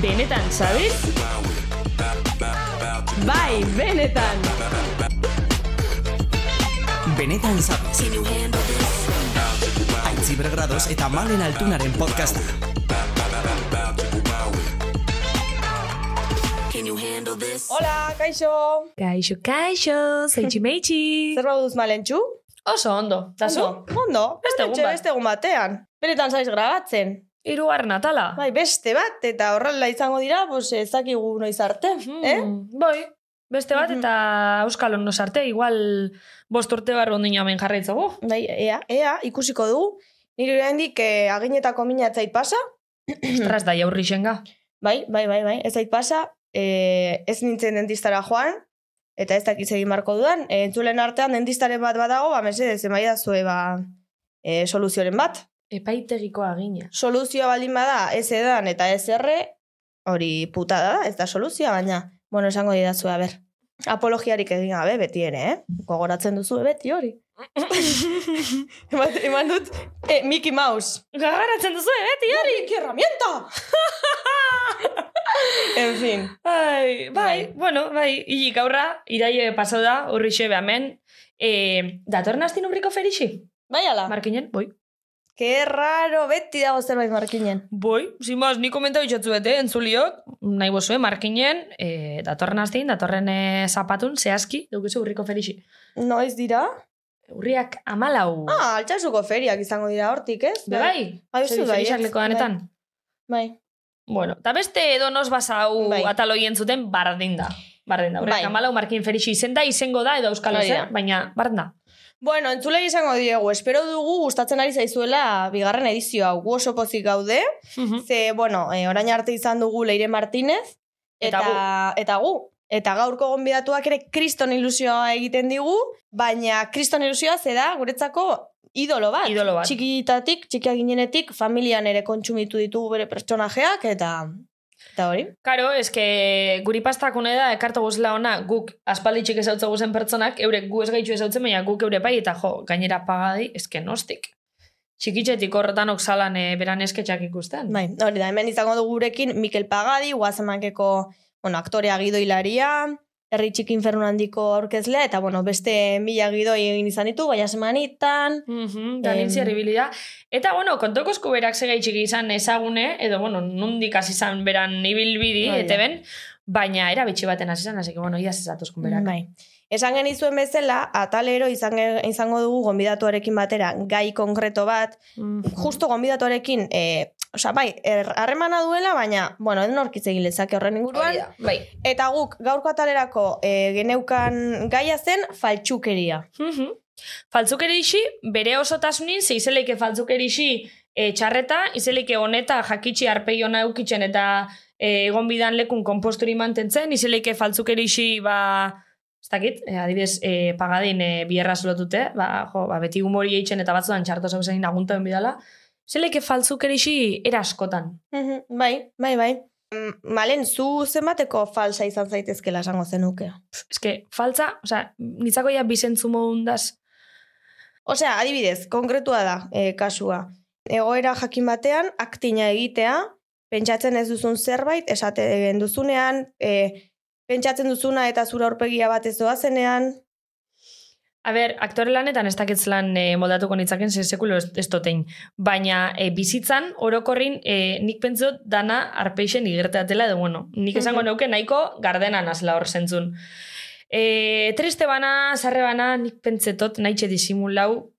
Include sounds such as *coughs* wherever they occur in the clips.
Benetan, sabes? Bai, benetan. Benetan zabez. Aitzi bergradoz eta malen altunaren podcasta. Hola, kaixo! Kaixo, kaixo, zeitsi meitsi. Zer baduz malentxu? Oso ondo, eta zu? Ondo, Ondo, Beste egun. Beste egun batean. Benetan zaiz grabatzen. Hirugarren atala. Bai, beste bat, eta horrela izango dira, pues ez dakigu noiz arte, eh? Mm, Bai, beste bat Mhm. eta Euskal arte, igual bost urte barru ondino hemen jarraitzagu. Bai, ea, ea, ikusiko dugu. Nire oraindik eh, aginetako mina ez zait pasa. Ostras, da jaurri xenga. Bai, bai, bai, bai, ez zait pasa. Eh, ez nintzen dentistara joan, eta ez dakiz egin marko dudan. Eh, entzulen artean dentistaren bat badago, ba, mesedez, emaia zue, ba, eh, soluzioren bat. Epaitegiko agina. soluzioa baldin bada ez edan eta ez erre, hori putada da, ez da soluzioa, baina, bueno, esango didazu, a ber, apologiarik egin gabe beti ere, eh? Gogoratzen duzu beti hori. *laughs* eman, eman dut, eh, Mickey Mouse. Gagaratzen duzu, eh, beti hori? ¡Qué herramienta! *laughs* en fin. Ai, bai, Bai. bueno, bai, hilik aurra, iraie pasau da, urri xe behamen. E, datorren astin urriko ferixi? Bai ala, Markinen, boi. Que raro, beti dago zerbait markinen. Boi, sin más, ni komenta bitxotzu bete, entzuliok, nahi bozue, markinen, e, datorren astin, datorren e, zapatun, zehazki, duguzu urriko ferixi. Noiz dira? Urriak amalau. Ah, altxasuko feriak izango dira hortik, ez? Be bai, Bai, bai, leko danetan. Bai. Bueno, eta beste edonos basau Bai. ataloi entzuten bardin da. Bardin da. Urriak Bai. amalau markin ferixi izen da, izengo da, edo euskal da. baina bardin da. Bueno, entzulei izango diegu, espero dugu gustatzen ari zaizuela bigarren edizio hau, gu oso pozik gaude, ze, bueno, e, orain arte izan dugu Leire Martinez, Eta eta, eta gu. Eta gaurko gonbidatuak ere kriston ilusioa egiten digu, baina kriston ilusioa ze da guretzako idolo bat. Idolo bat. Txikitatik, txikia ginenetik, familian ere kontsumitu ditugu bere pertsonajeak, eta eta hori. Karo, eske guri pastakune da, ekartu guzela ona, guk aspalditxik ezautza guzen pertsonak, eurek gu ez gaitxu ezautzen, baina guk eure bai, eta jo, gainera pagadi, eske nostik. Txikitxetik horretanok zalan e, beran esketxak ikusten. Bai, hori da, hemen izango dugu gurekin Mikel Pagadi, guazamankeko, bueno, aktorea gidoilaria, herri txiki infernu handiko aurkezlea, eta bueno, beste mila gidoi egin izan ditu, baina semanitan, da Em. nintzi erribilida. Eta, bueno, kontoko eskuberak segaitxik izan ezagune, edo, bueno, nundik hasi izan beran ibilbidi, Hori da. ete ben, baina erabitxi baten hasi izan, así que, bueno, iaz ezatuzkun berak. Bai. Esan genizuen bezala, atalero izan, izango dugu gonbidatuarekin batera gai konkreto bat, Mhm. justo gonbidatuarekin, e, osea, bai, er- harremana duela, baina, bueno, edo norkitz egin lezake horren inguruan. Hori da, bai. Eta guk, gaurko atalerako e, geneukan gaia zen faltsukeria. Mhm. Faltzukerixi, bere osotasunin, ze izeleike faltzukerixi e, txarreta, izeleike honeta jakitxi arpei ona eukitzen eta e, egon bidan lekun komposturi mantentzen, izeleike faltzukerixi, ba, ez dakit, e, adibidez, e, pagadin e, bierra solotute, ba, jo, ba, beti humori eitzen eta batzudan txarto zau zen aguntaben bidala, izeleike faltzukerixi era askotan. Mhm, bai, bai, bai. Mm, Malen, zu zenbateko falsa izan zaitezkela esango zenuke. Ez que, faltza, osea, nitzako ja bizentzu modundaz, Osea, adibidez, konkretua da e, kasua. Egoera jakin batean, aktina egitea, pentsatzen ez duzun zerbait, esaten duzunean, e, pentsatzen duzuna eta zura aurpegia bat ez doazenean, A ber, aktore lanetan ez dakitz lan e, moldatuko nitzaken ze sekulo ez, dotein. Baina e, bizitzan, orokorrin, e, nik pentsot dana arpeixen igerteatela edo, bueno, nik esango Mhm. neuke nahiko gardena nazela hor zentzun. E, triste bana, sarre bana, nik pentsetot nahitxe disimulau,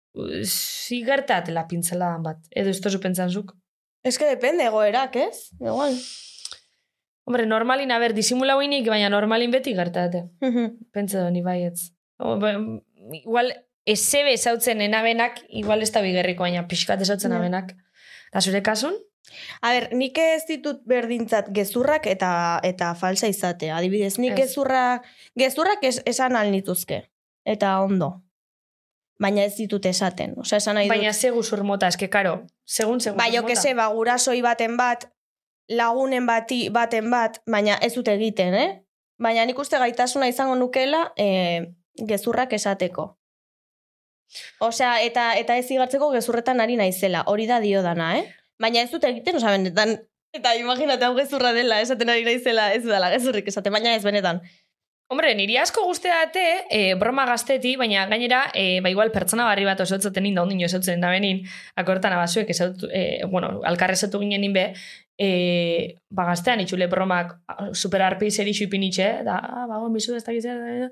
zigerteatela pintzela bat. Edo ez tozu pentsazuk. Ez que depende egoerak, ez? Igual. Hombre, normalin, a ber, disimulau inik, baina normalin beti gertate. Pentsa doni baietz. O, ba, igual, ezebe ezautzen enabenak, igual ez da bigerriko, baina pixkat ezautzen Ja. abenak. Eta zure kasun? A ber, nik ez ditut berdintzat gezurrak eta eta falsa izatea. Adibidez, nik Ez. gezurrak, gezurrak es, esan alnituzke. Eta ondo. Baina ez ditut esaten. Osea, esan nahi dut. Baina ze guzur mota, eske, karo, segun segun Ba, jo que se, ba, gurasoi baten bat, lagunen bati baten bat, baina ez dut egiten, eh? Baina nik uste gaitasuna izango nukela eh, gezurrak esateko. Osea, eta eta ez igartzeko gezurretan ari naizela, hori da dio dana, eh? Baina ez dut egiten, osea, benetan, eta imaginate hau gezurra dela, esaten ari naizela, ez dela gezurrik esaten, baina ez benetan. Hombre, niri asko guzteate, e, broma gazteti, baina gainera, e, ba igual pertsona barri bat osotzaten inda, ondino esotzen da benin, akortan abazuek, esautu, e, bueno, alkarrezatu ginen ninbe, e, ba gaztean itxule bromak super arpi zer ipinitxe, da, ah, ba, bizu ez da gizera,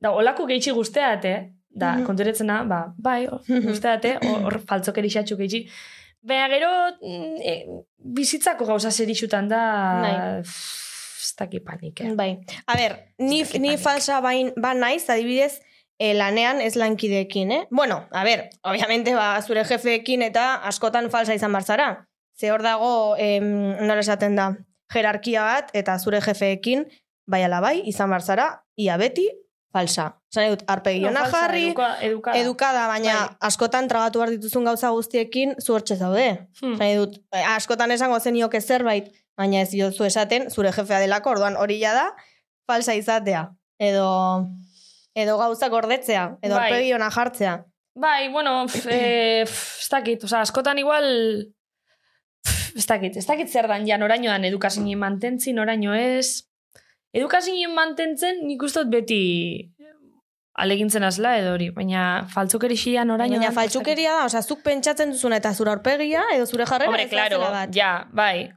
da, olako gehitxi guzteate, da, Mhm. konturetzena, ba, bai, guzteate, hor faltzok erixatxu gehitxi, Baina gero, mm, e, bizitzako gauza zerixutan da, Bai. ez daki panik, eh? Bai. A ber, ni, ni falsa bain, ba naiz, adibidez, eh, lanean ez lankideekin, eh? Bueno, a ber, obviamente, ba, zure jefeekin eta askotan falsa izan barzara. Ze hor dago, em, nola esaten da, jerarkia bat, eta zure jefeekin, bai ala bai, izan barzara, ia beti, falsa. Zan dut, arpegiona No, falsa, jarri, eduka, edukada. edukada, baina Bai. askotan tragatu behar dituzun gauza guztiekin zuertxe zaude. Hmm. Nahi dut, eh, askotan esango zenioke zerbait, baina ez diozu esaten, zure jefea delako, orduan hori da, falsa izatea. Edo, edo gauzak gordetzea, edo Bai. aurpegi ona jartzea. Bai, bueno, pf, eh, pf, ez dakit, oza, askotan igual, ez dakit, ez dakit zer dan, ja, noraino dan edukazinen mantentzi, noraino ez. Edukazinen mantentzen nik uste dut beti alegintzen azla edo hori, baina faltzukerixia noraino Baina dan, faltsukeria da, osea, zuk pentsatzen duzuna eta zure aurpegia, edo zure jarrera, Hombre, zera bat. ja, bai.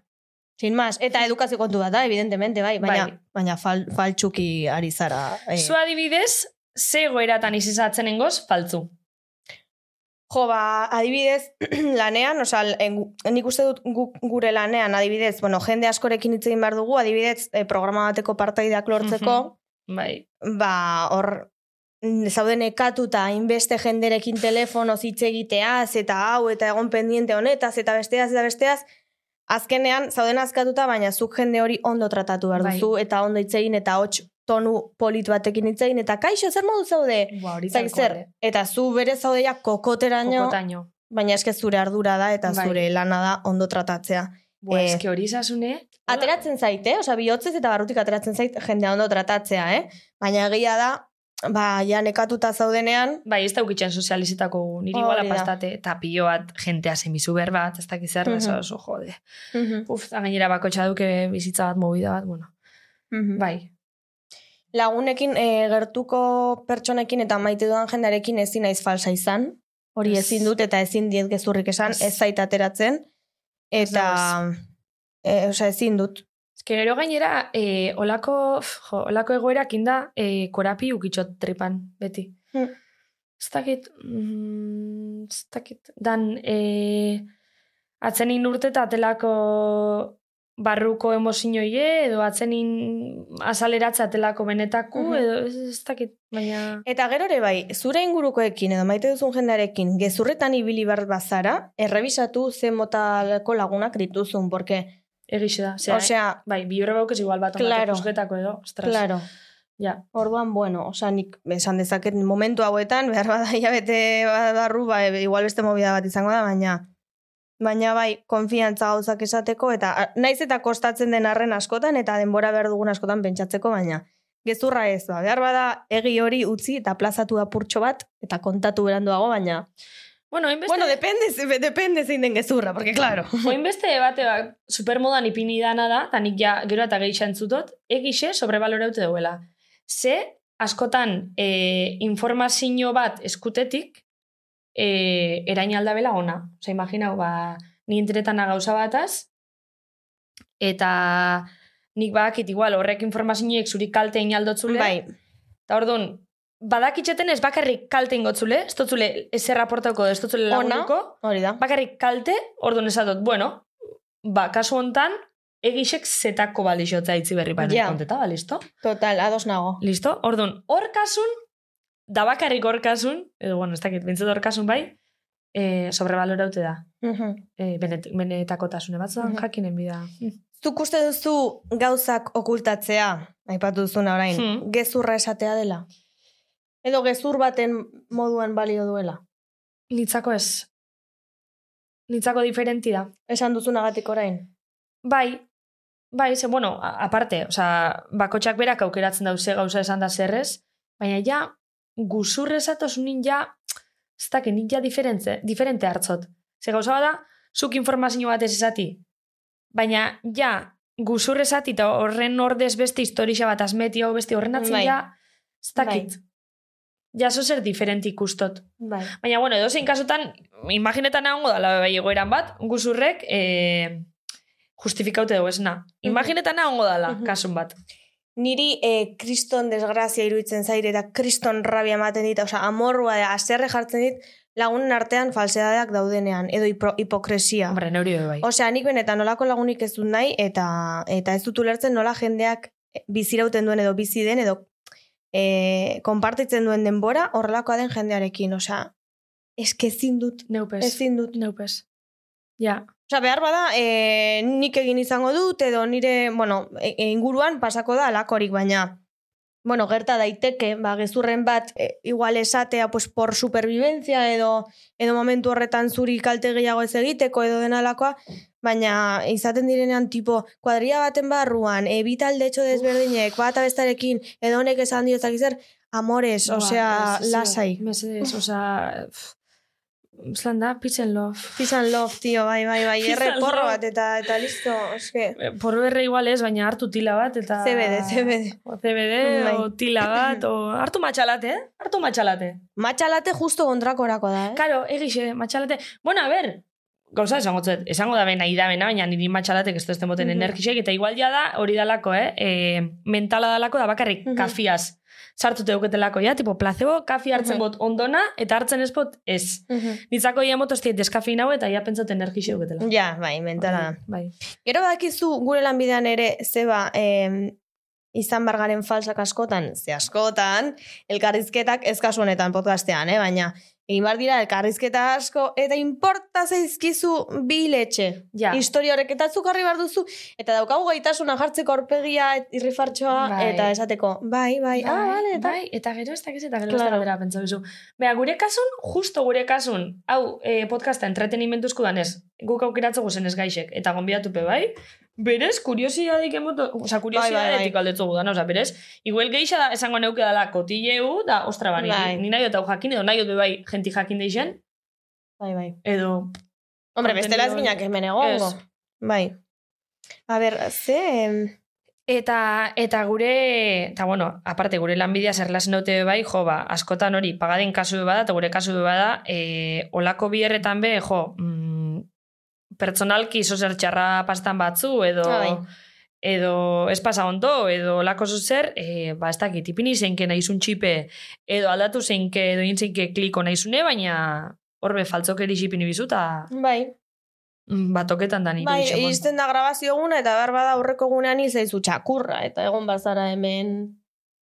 Sin más, eta edukazio kontu bat da, evidentemente, bai, baina, Bai. baina fal, faltsuki ari zara. Eh. Zu adibidez, ze goeratan izizatzen engoz, faltzu. Jo, ba, adibidez, *clears throat* lanean, osea, nik uste dut gu, gure lanean, adibidez, bueno, jende askorekin hitz egin behar dugu, adibidez, eh, programa bateko partaideak lortzeko, Bai. ba, hor, mm, zauden ekatuta hainbeste jenderekin telefonoz hitz egiteaz, eta hau, eta egon pendiente honetaz, eta besteaz, eta besteaz, azkenean, zauden azkatuta, baina zuk jende hori ondo tratatu behar Bai. duzu, eta ondo hitz egin, eta hots tonu polit batekin hitz egin, eta kaixo, zer modu zaude? Ba, zer, eta zu bere zaudeia kokoteraino, Kokotaino. baina eske zure ardura da eta Bai. zure lana da ondo tratatzea. Bua, Eh, eske hori izasune. Ateratzen zaite, eh? osea bihotzez eta barrutik ateratzen zait jendea ondo tratatzea, eh? Baina egia da, ba, ja nekatuta zaudenean, Bai, ez daukitzen sozializitako gu. Niri iguala da. pastate, eta pilo bat jentea zemizu behar bat, ez dakiz zer, Mhm. oso, jode. Uf, eta gainera bakotxa duke bizitza bat, movida bat, bueno. Bai, lagunekin e, gertuko pertsonekin eta maite dudan jendarekin ezin naiz falsa izan. Hori Ez. ezin dut eta ezin diet gezurrik esan, Ez. zait ateratzen. Eta, e, osea, ezin dut. Ez que gero gainera, e, olako, jo, olako egoerak inda, e, korapi ukitxot tripan, beti. Hmm. Ez dakit, mm, ez dakit, dan, e, atzenin urte eta atelako barruko emozioie, edo atzenin azaleratze atelako benetako, Mhm. edo ez, ez dakit, baina... Eta gero ere bai, zure ingurukoekin edo maite duzun jendarekin gezurretan ibili behar bazara, errebisatu ze motaleko lagunak dituzun, porque, Egixe da, zera, osea, bai, bi baukez igual bat Claro. edo, ostras. claro, Ja, orduan, bueno, osea, nik esan dezaket momentu hauetan, behar bada hilabete barru, ba, e, igual beste movida bat izango da, baina baina bai, konfiantza gauzak esateko, eta naiz eta kostatzen den arren askotan, eta denbora behar dugun askotan pentsatzeko, baina gezurra ez, ba, behar bada egi hori utzi eta plazatu apurtxo bat, eta kontatu beranduago, baina... Bueno, hainbeste, Bueno, depende, depende zein den gezurra, porque claro. *laughs* Oin beste bate bat, supermodan ipini dana da, eta nik ja gero eta gehi entzutot, egixe sobrebaloraute duela. Ze, askotan, e, informazio bat eskutetik, e, erain aldabela ona. Osa, imaginau, ba, ni internetan gauza bataz, eta nik badakit igual horrek informazioek zuri kalte inaldotzule. Bai, Eta orduan, badakitxeten ez bakarrik kalte ingotzule, ez dotzule ezer raportako, ez dotzule Ona. lagunduko, hori da. bakarrik kalte, orduan esatot, bueno, ba, kasu hontan, egixek zetako balixotza itzi berri baina Ja. konteta, ba, listo? Total, ados nago. Listo? Orduan, hor kasun, da bakarrik horkasun, edo, bueno, ez dakit, bintzat horkasun bai, eh, e, sobrebaloraute da. Mm -hmm. Eh, e, batzuan mm -hmm. jakinen bida. Hm. Zuk uste duzu gauzak okultatzea, aipatu duzuna orain, hmm. gezurra esatea dela? Edo gezur baten moduan balio duela? Nitzako ez. Nitzako diferenti da. Esan duzunagatik orain? Bai, bai, ze, bueno, aparte, oza, bakotxak berak aukeratzen dauze gauza esan da zerrez, baina ja, guzurrez atosunin ja, ez dakit, nik ja diferente, diferente hartzot. Ze gauza bada, zuk informazio bat ez esati. Baina, ja, guzur esati eta horren ordez beste historia bat asmeti hau beste horren atzen Bai. ja, ez dakit. Ja, zo zer diferente ikustot. Bai. Baina, bueno, edo zein kasutan, imaginetan egongo dala bai egoeran bat, guzurrek e, justifikaute dugu esna. Imaginetan egongo dala, Mhm. kasun bat. Niri eh, kriston desgrazia iruditzen zaire eta kriston rabia ematen dit, osea, amorrua da, aserre jartzen dit, lagunen artean falsedadeak daudenean, edo hipo, hipokresia. Hombre, neuri bai. Osea, nik benetan nolako lagunik ez dut nahi, eta eta ez dut ulertzen nola jendeak bizirauten duen edo bizi den, edo e, konpartitzen duen denbora horrelakoa den jendearekin. Osea, eske ezin dut, Neupes. ezin dut. Neupes. Ja. Osea, behar bada, e, nik egin izango dut, edo nire, bueno, e, e, inguruan pasako da alakorik, baina, bueno, gerta daiteke, ba, gezurren bat, e, igual esatea, pues, por supervivencia, edo, edo momentu horretan zuri kalte gehiago ez egiteko, edo dena alakoa, baina izaten direnean, tipo, kuadria baten barruan, e, bi talde etxo desberdinek, bat abestarekin, edo honek esan dio zer, amores, osea, lasai. Mesedes, osea... Zlan da, peace and love. Peace and love, tio, bai, bai, bai, erre porro bat, eta, eta listo, eske... Eh, Por berre igual ez, baina hartu tila bat, eta... CBD, CBD. O CBD, Bai. o tila bat, o... *clears throat* Hartu matxalate, eh? Hartu matxalate. Matxalate justo kontrakorako da, eh? Karo, egixe, matxalate. Bueno, a ver, gauza esango zet, esango da bena, ida bena, baina niri matxalatek ez duzten boten Mhm. energixek, eta igual ja da, hori dalako, eh? E, mentala dalako da bakarrik Mhm. kafiaz. Sartu teuketelako, ja, tipo, placebo, kafi hartzen bot ondona, eta hartzen ez bot ez. Nitzako ia motoztiet deskafein hau, eta ja pentsat energixe euketela. Ja, bai, mentala. Bai. Gero badakizu gure lanbidean ere zeba em, izan bargaren falsak askotan, ze askotan, elkarrizketak ez kasu honetan podcastean, eh? baina egin bar dira elkarrizketa asko, eta inporta zaizkizu bi letxe. Ja. Historia horrek eta zuk jarri behar duzu, eta daukagu gaitasuna jartzeko aurpegia, irrifartxoa, Bai. eta esateko, bai, bai, ah, vale, eta... bai, eta gero ez dakiz eta gero Claro. ez da batera pentsa duzu. Bea, gure kasun, justo gure kasun, hau, eh, podcasta entretenimentuzko danez, guk aukeratze guzen ez gaixek, eta gonbidatupe, bai? Berez, kuriosidadik emoto, oza, kuriosidadetik Bai, bai, aldetzu gudan, oza, berez, igual geixa da, esango neuke dala kotilleu, da, ostra, bani, Bai. ni nahi hau jakin, edo nahi dut bai, jenti jakin deixen, bai, bai. edo, Hombre, bestela ez ginak hemen egongo. Bai. A ber, ze... Eta, eta gure, eta bueno, aparte gure lanbidea zer dute bai, jo, ba, askotan hori pagaden kasu bada, eta gure kasu bada, e, olako bierretan be, jo, mm, pertsonalki izo zer txarra pastan batzu, edo, bai. edo ez pasa ondo, edo olako zer, e, ba, ez dakit, ipini zeinke nahizun txipe, edo aldatu zeinke, edo intzeinke kliko nahizune, baina horbe faltzokeri xipini bizu, eta Bai, mm, batoketan da nire Bai, izten da grabazio eguna eta behar bada aurreko egunean izaizu txakurra eta egon bazara hemen.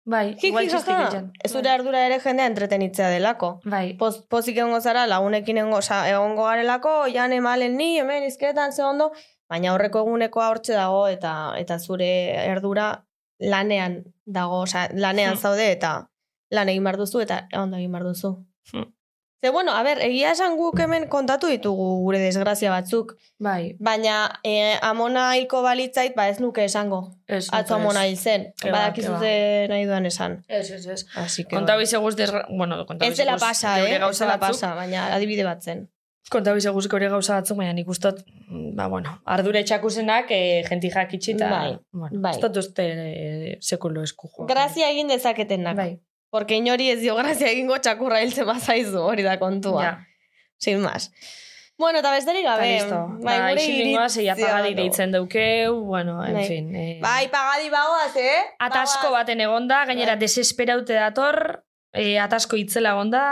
Bai, igual ez zure ardura ere jendea entretenitzea delako. Bai, Poz, pozik egongo zara, lagunekin egongo, oza, egongo garelako, jan emalen ni, hemen izketan ze ondo, baina aurreko egunekoa hortxe dago eta eta zure erdura lanean dago, oza, lanean Hmm. zaude eta lan egin behar duzu eta ondo egin behar duzu. Hmm. Ze, bueno, a ber, egia esan guk hemen kontatu ditugu gure desgrazia batzuk, bai, Baina e, amona hilko balitzait, ba ez nuke esango. Ez, Atzo ez. amona hil zen. Ba, Badakizu ke ba. ze nahi duan esan. Ez, ez, ez. Así que, Kontau ize guztiz, bueno, kontau ez ize dela pasa, eh? Ez dela pasa, baina adibide bat zen. Kontau ize guzti hori gauza batzuk, baina nik ustot, mm, ba, bueno, ardure txakusenak eh, jenti jakitxi eta, Bai, bueno, bai. ez dut uste eh, sekulo esku joa. Grazia egin dezaketenak. Bai, Porque inori ez dio grazia egingo txakurra hiltzen bazaizu, hori da kontua. ja, Sin más. Bueno, eta besterik gabe. Bai, Ba, gure isilingoa zeia pagadi deitzen daukeu, bueno, en Bai. fin. Eh, Bai, pagadi bagoaz, eh? Atasko baten egonda, gainera Bai. desesperaute dator, eh, atasko itzela egonda,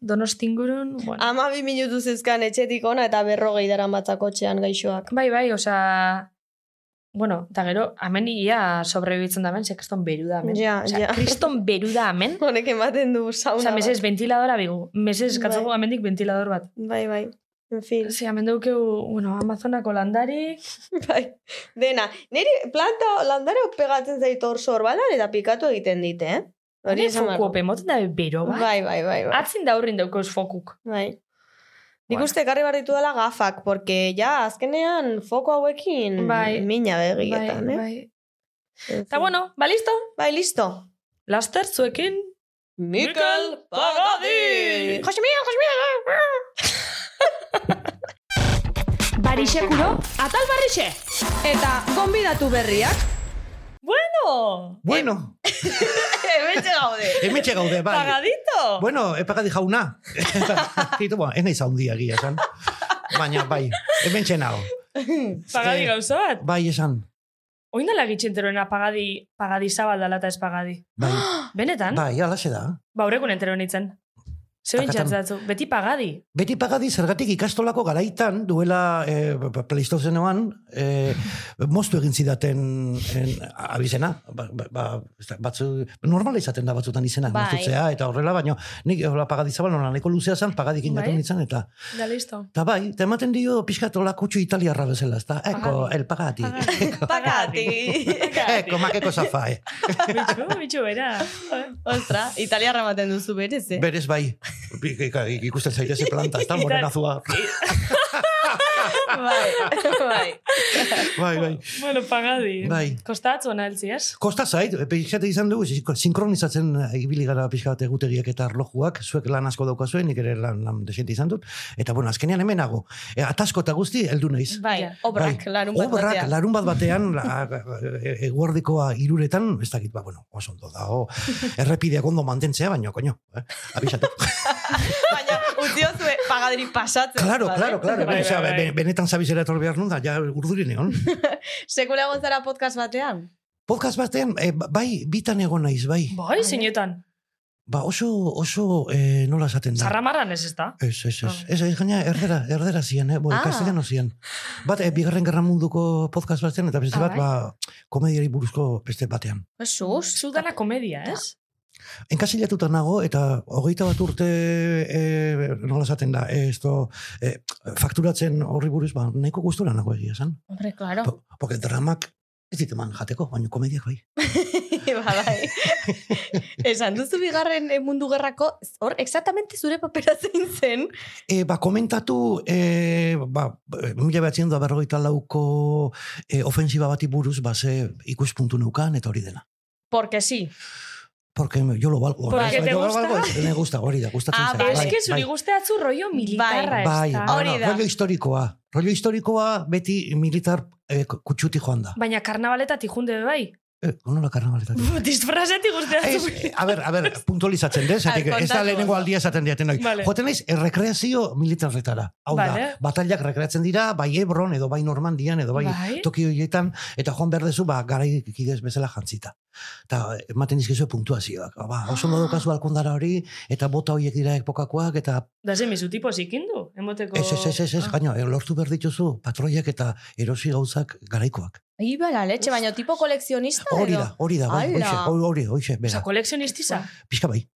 donostingurun, bueno. Ama bi minutu zezkan etxetik ona eta berrogei dara matzakotxean gaixoak. Bai, bai, osea... Bueno, eta gero, hemen ia sobrebibitzen da hemen, ze kriston beru da hemen. Ja, osea, ja. kriston beru da hemen. *laughs* Honek ematen du sauna. Osea, bat. mesez, ventiladora bigu. Mesez, Bai. katzago hemendik ventilador bat. Bai, bai. En fin. Ze, hemen daukeu, bueno, Amazonako landarik. *laughs* Bai, dena. Niri planta landare pegatzen zait hor sorbalan eta pikatu egiten dit, eh? Hori esan behar foku dut. ope, moten da bero bat. Bai, bai, bai, bai. Atzin da hurrin daukeuz fokuk. bai. Nik Bueno. uste ekarri behar ditu dela gafak, porque ja, azkenean foko hauekin Bai. mina begietan, bai, eh? bai. Eta bueno, ba listo. Bai, listo. Laster, zuekin, Mikel Pagadi! Josemiel, Barixekuro, atal barrixe! Eta gonbidatu berriak. Bueno, Bueno, *laughs* Hementxe gaude. hemetxe gaude, bai. pagadito! Bueno, epagadi jauna. Zitu, bueno, ez nahi zaundia egia esan. Baina, bai, hementxe nago. Pagadi Eh, gauza bat. Bai, esan. Oin dala gitxenteroena pagadi, pagadi zabaldala eta ez pagadi. Bai, *gasps* Benetan? bai, alaxe da. Ba, horrekun entero nintzen. Zeu Akatan. intxatzatzu, beti pagadi. Beti pagadi zergatik ikastolako garaitan duela e, pleistozenoan e, *laughs* moztu egin zidaten en, abizena. Ba, ba, ba, batzu, normala izaten da batzutan izena, Bai. moztutzea eta horrela, baina nik hola pagadi zabal nola nahiko luzea zen, pagadik ingatu Bai. nintzen eta Da, listo. eta bai, eta ematen dio pixkat hola kutsu italiarra bezala, ez da, eko, Pagadi. el pagati. Pagati. Eko, makeko zafae. Bitxu, bitxu, bera. Ostra, italiarra ematen duzu berez, eh? Berez bai, ikusten zaitez planta, ez da, *laughs* Ital- morenazua. *laughs* *laughs* bai, bai. Bai, bai. Bueno, pagadi. Bai. Kostatzu ona eltzi, ez? Kosta zait, pixkate izan dugu, sin- sinkronizatzen eh, ibili gara pixkat egutegiak eta arlojuak, zuek lan asko daukazuen, nik ere lan, lan desente izan dut, eta bueno, azkenean hemenago, e, atasko eta guzti, heldu naiz. Bai, obrak, larun bat Obrak, batean. larun bat batean, la- e- eguerdikoa iruretan, ez dakit, ba, bueno, oso ondo dago, errepideak ondo mantentzea, baina, koño, eh, abisatu. *laughs* Baina, utziozue pagadiri pasatzen. claro, claro, claro, Bai, osea, bai, bai. be- benetan zabizera etor behar nun da, ja urdurin egon. *laughs* Sekula egon zara podcast batean? Podcast batean, e, bai, bitan egon naiz, bai. Bai, zeinetan. Ba, oso, oso, e, nola esaten da. Zarramarran ez ez da. Ez, ez, ez. Ah. Ez, ez, gaina, erdera, erdera zian, eh? Bo, Ah. castellano zian. Bat, eh, bigarren gerra munduko podcast batean, eta beste Ah, bat, ba, komediari buruzko beste batean. Jesus. Zudana komedia, ez? Enkasilatuta nago, eta hogeita bat urte, e, nola esaten da, eh, esto, e, fakturatzen horri buruz, ba, nahiko gustura nago egia esan. Hombre, claro. Po, porque dramak, ez diteman jateko, baina komediak bai. *laughs* ba, bai. *laughs* Esan duzu bigarren mundu gerrako, hor, exactamente zure papera zein zen. E, ba, komentatu, e, ba, mila behatzen da berrogeita lauko e, ofensiba bati buruz, ba, ze ikuspuntu neukan, eta hori dena. Porque sí. Porque yo lo valgo. Porque Yo te lo gusta? valgo, es- me gusta, hori da, gustatzen Ah, zait. bai. Ez que zuri guzteatzu rollo militarra ez Bai, da. bai, Hori da. rollo historikoa. Rollo historikoa beti militar eh, kutsuti joan da. Baina karnabaletatik junde bai. Eh, nola karnabaletatik? Disfrazetik guzteatzu. Ez, a ber, a ber, puntualizatzen dez, Ah, ez da lehenengo aldia esaten diaten noi. Vale. Joten naiz, errekreazio militarretara. Hau Vale. da, batallak rekreatzen dira, bai Hebron, edo bai Normandian, edo bai, Bai. toki horietan, eta joan behar dezu, ba, garaikidez bezala jantzita. Eta ematen dizkizu puntuazioak. Ba, oso modu kasu alkondara hori, eta bota horiek dira epokakoak, eta Da ze mizu tipo zikindu, emoteko... ez, ez, ez, ez, ez, Ah. gaino, eh, lortu behar dituzu patroiak eta erosi gauzak garaikoak. Iba Bai, la leche, baina tipo kolekzionista Hori edo? da, hori da, bai, hoxe, hori, hori, Osa, bera. koleksionistiza. Pixka bai.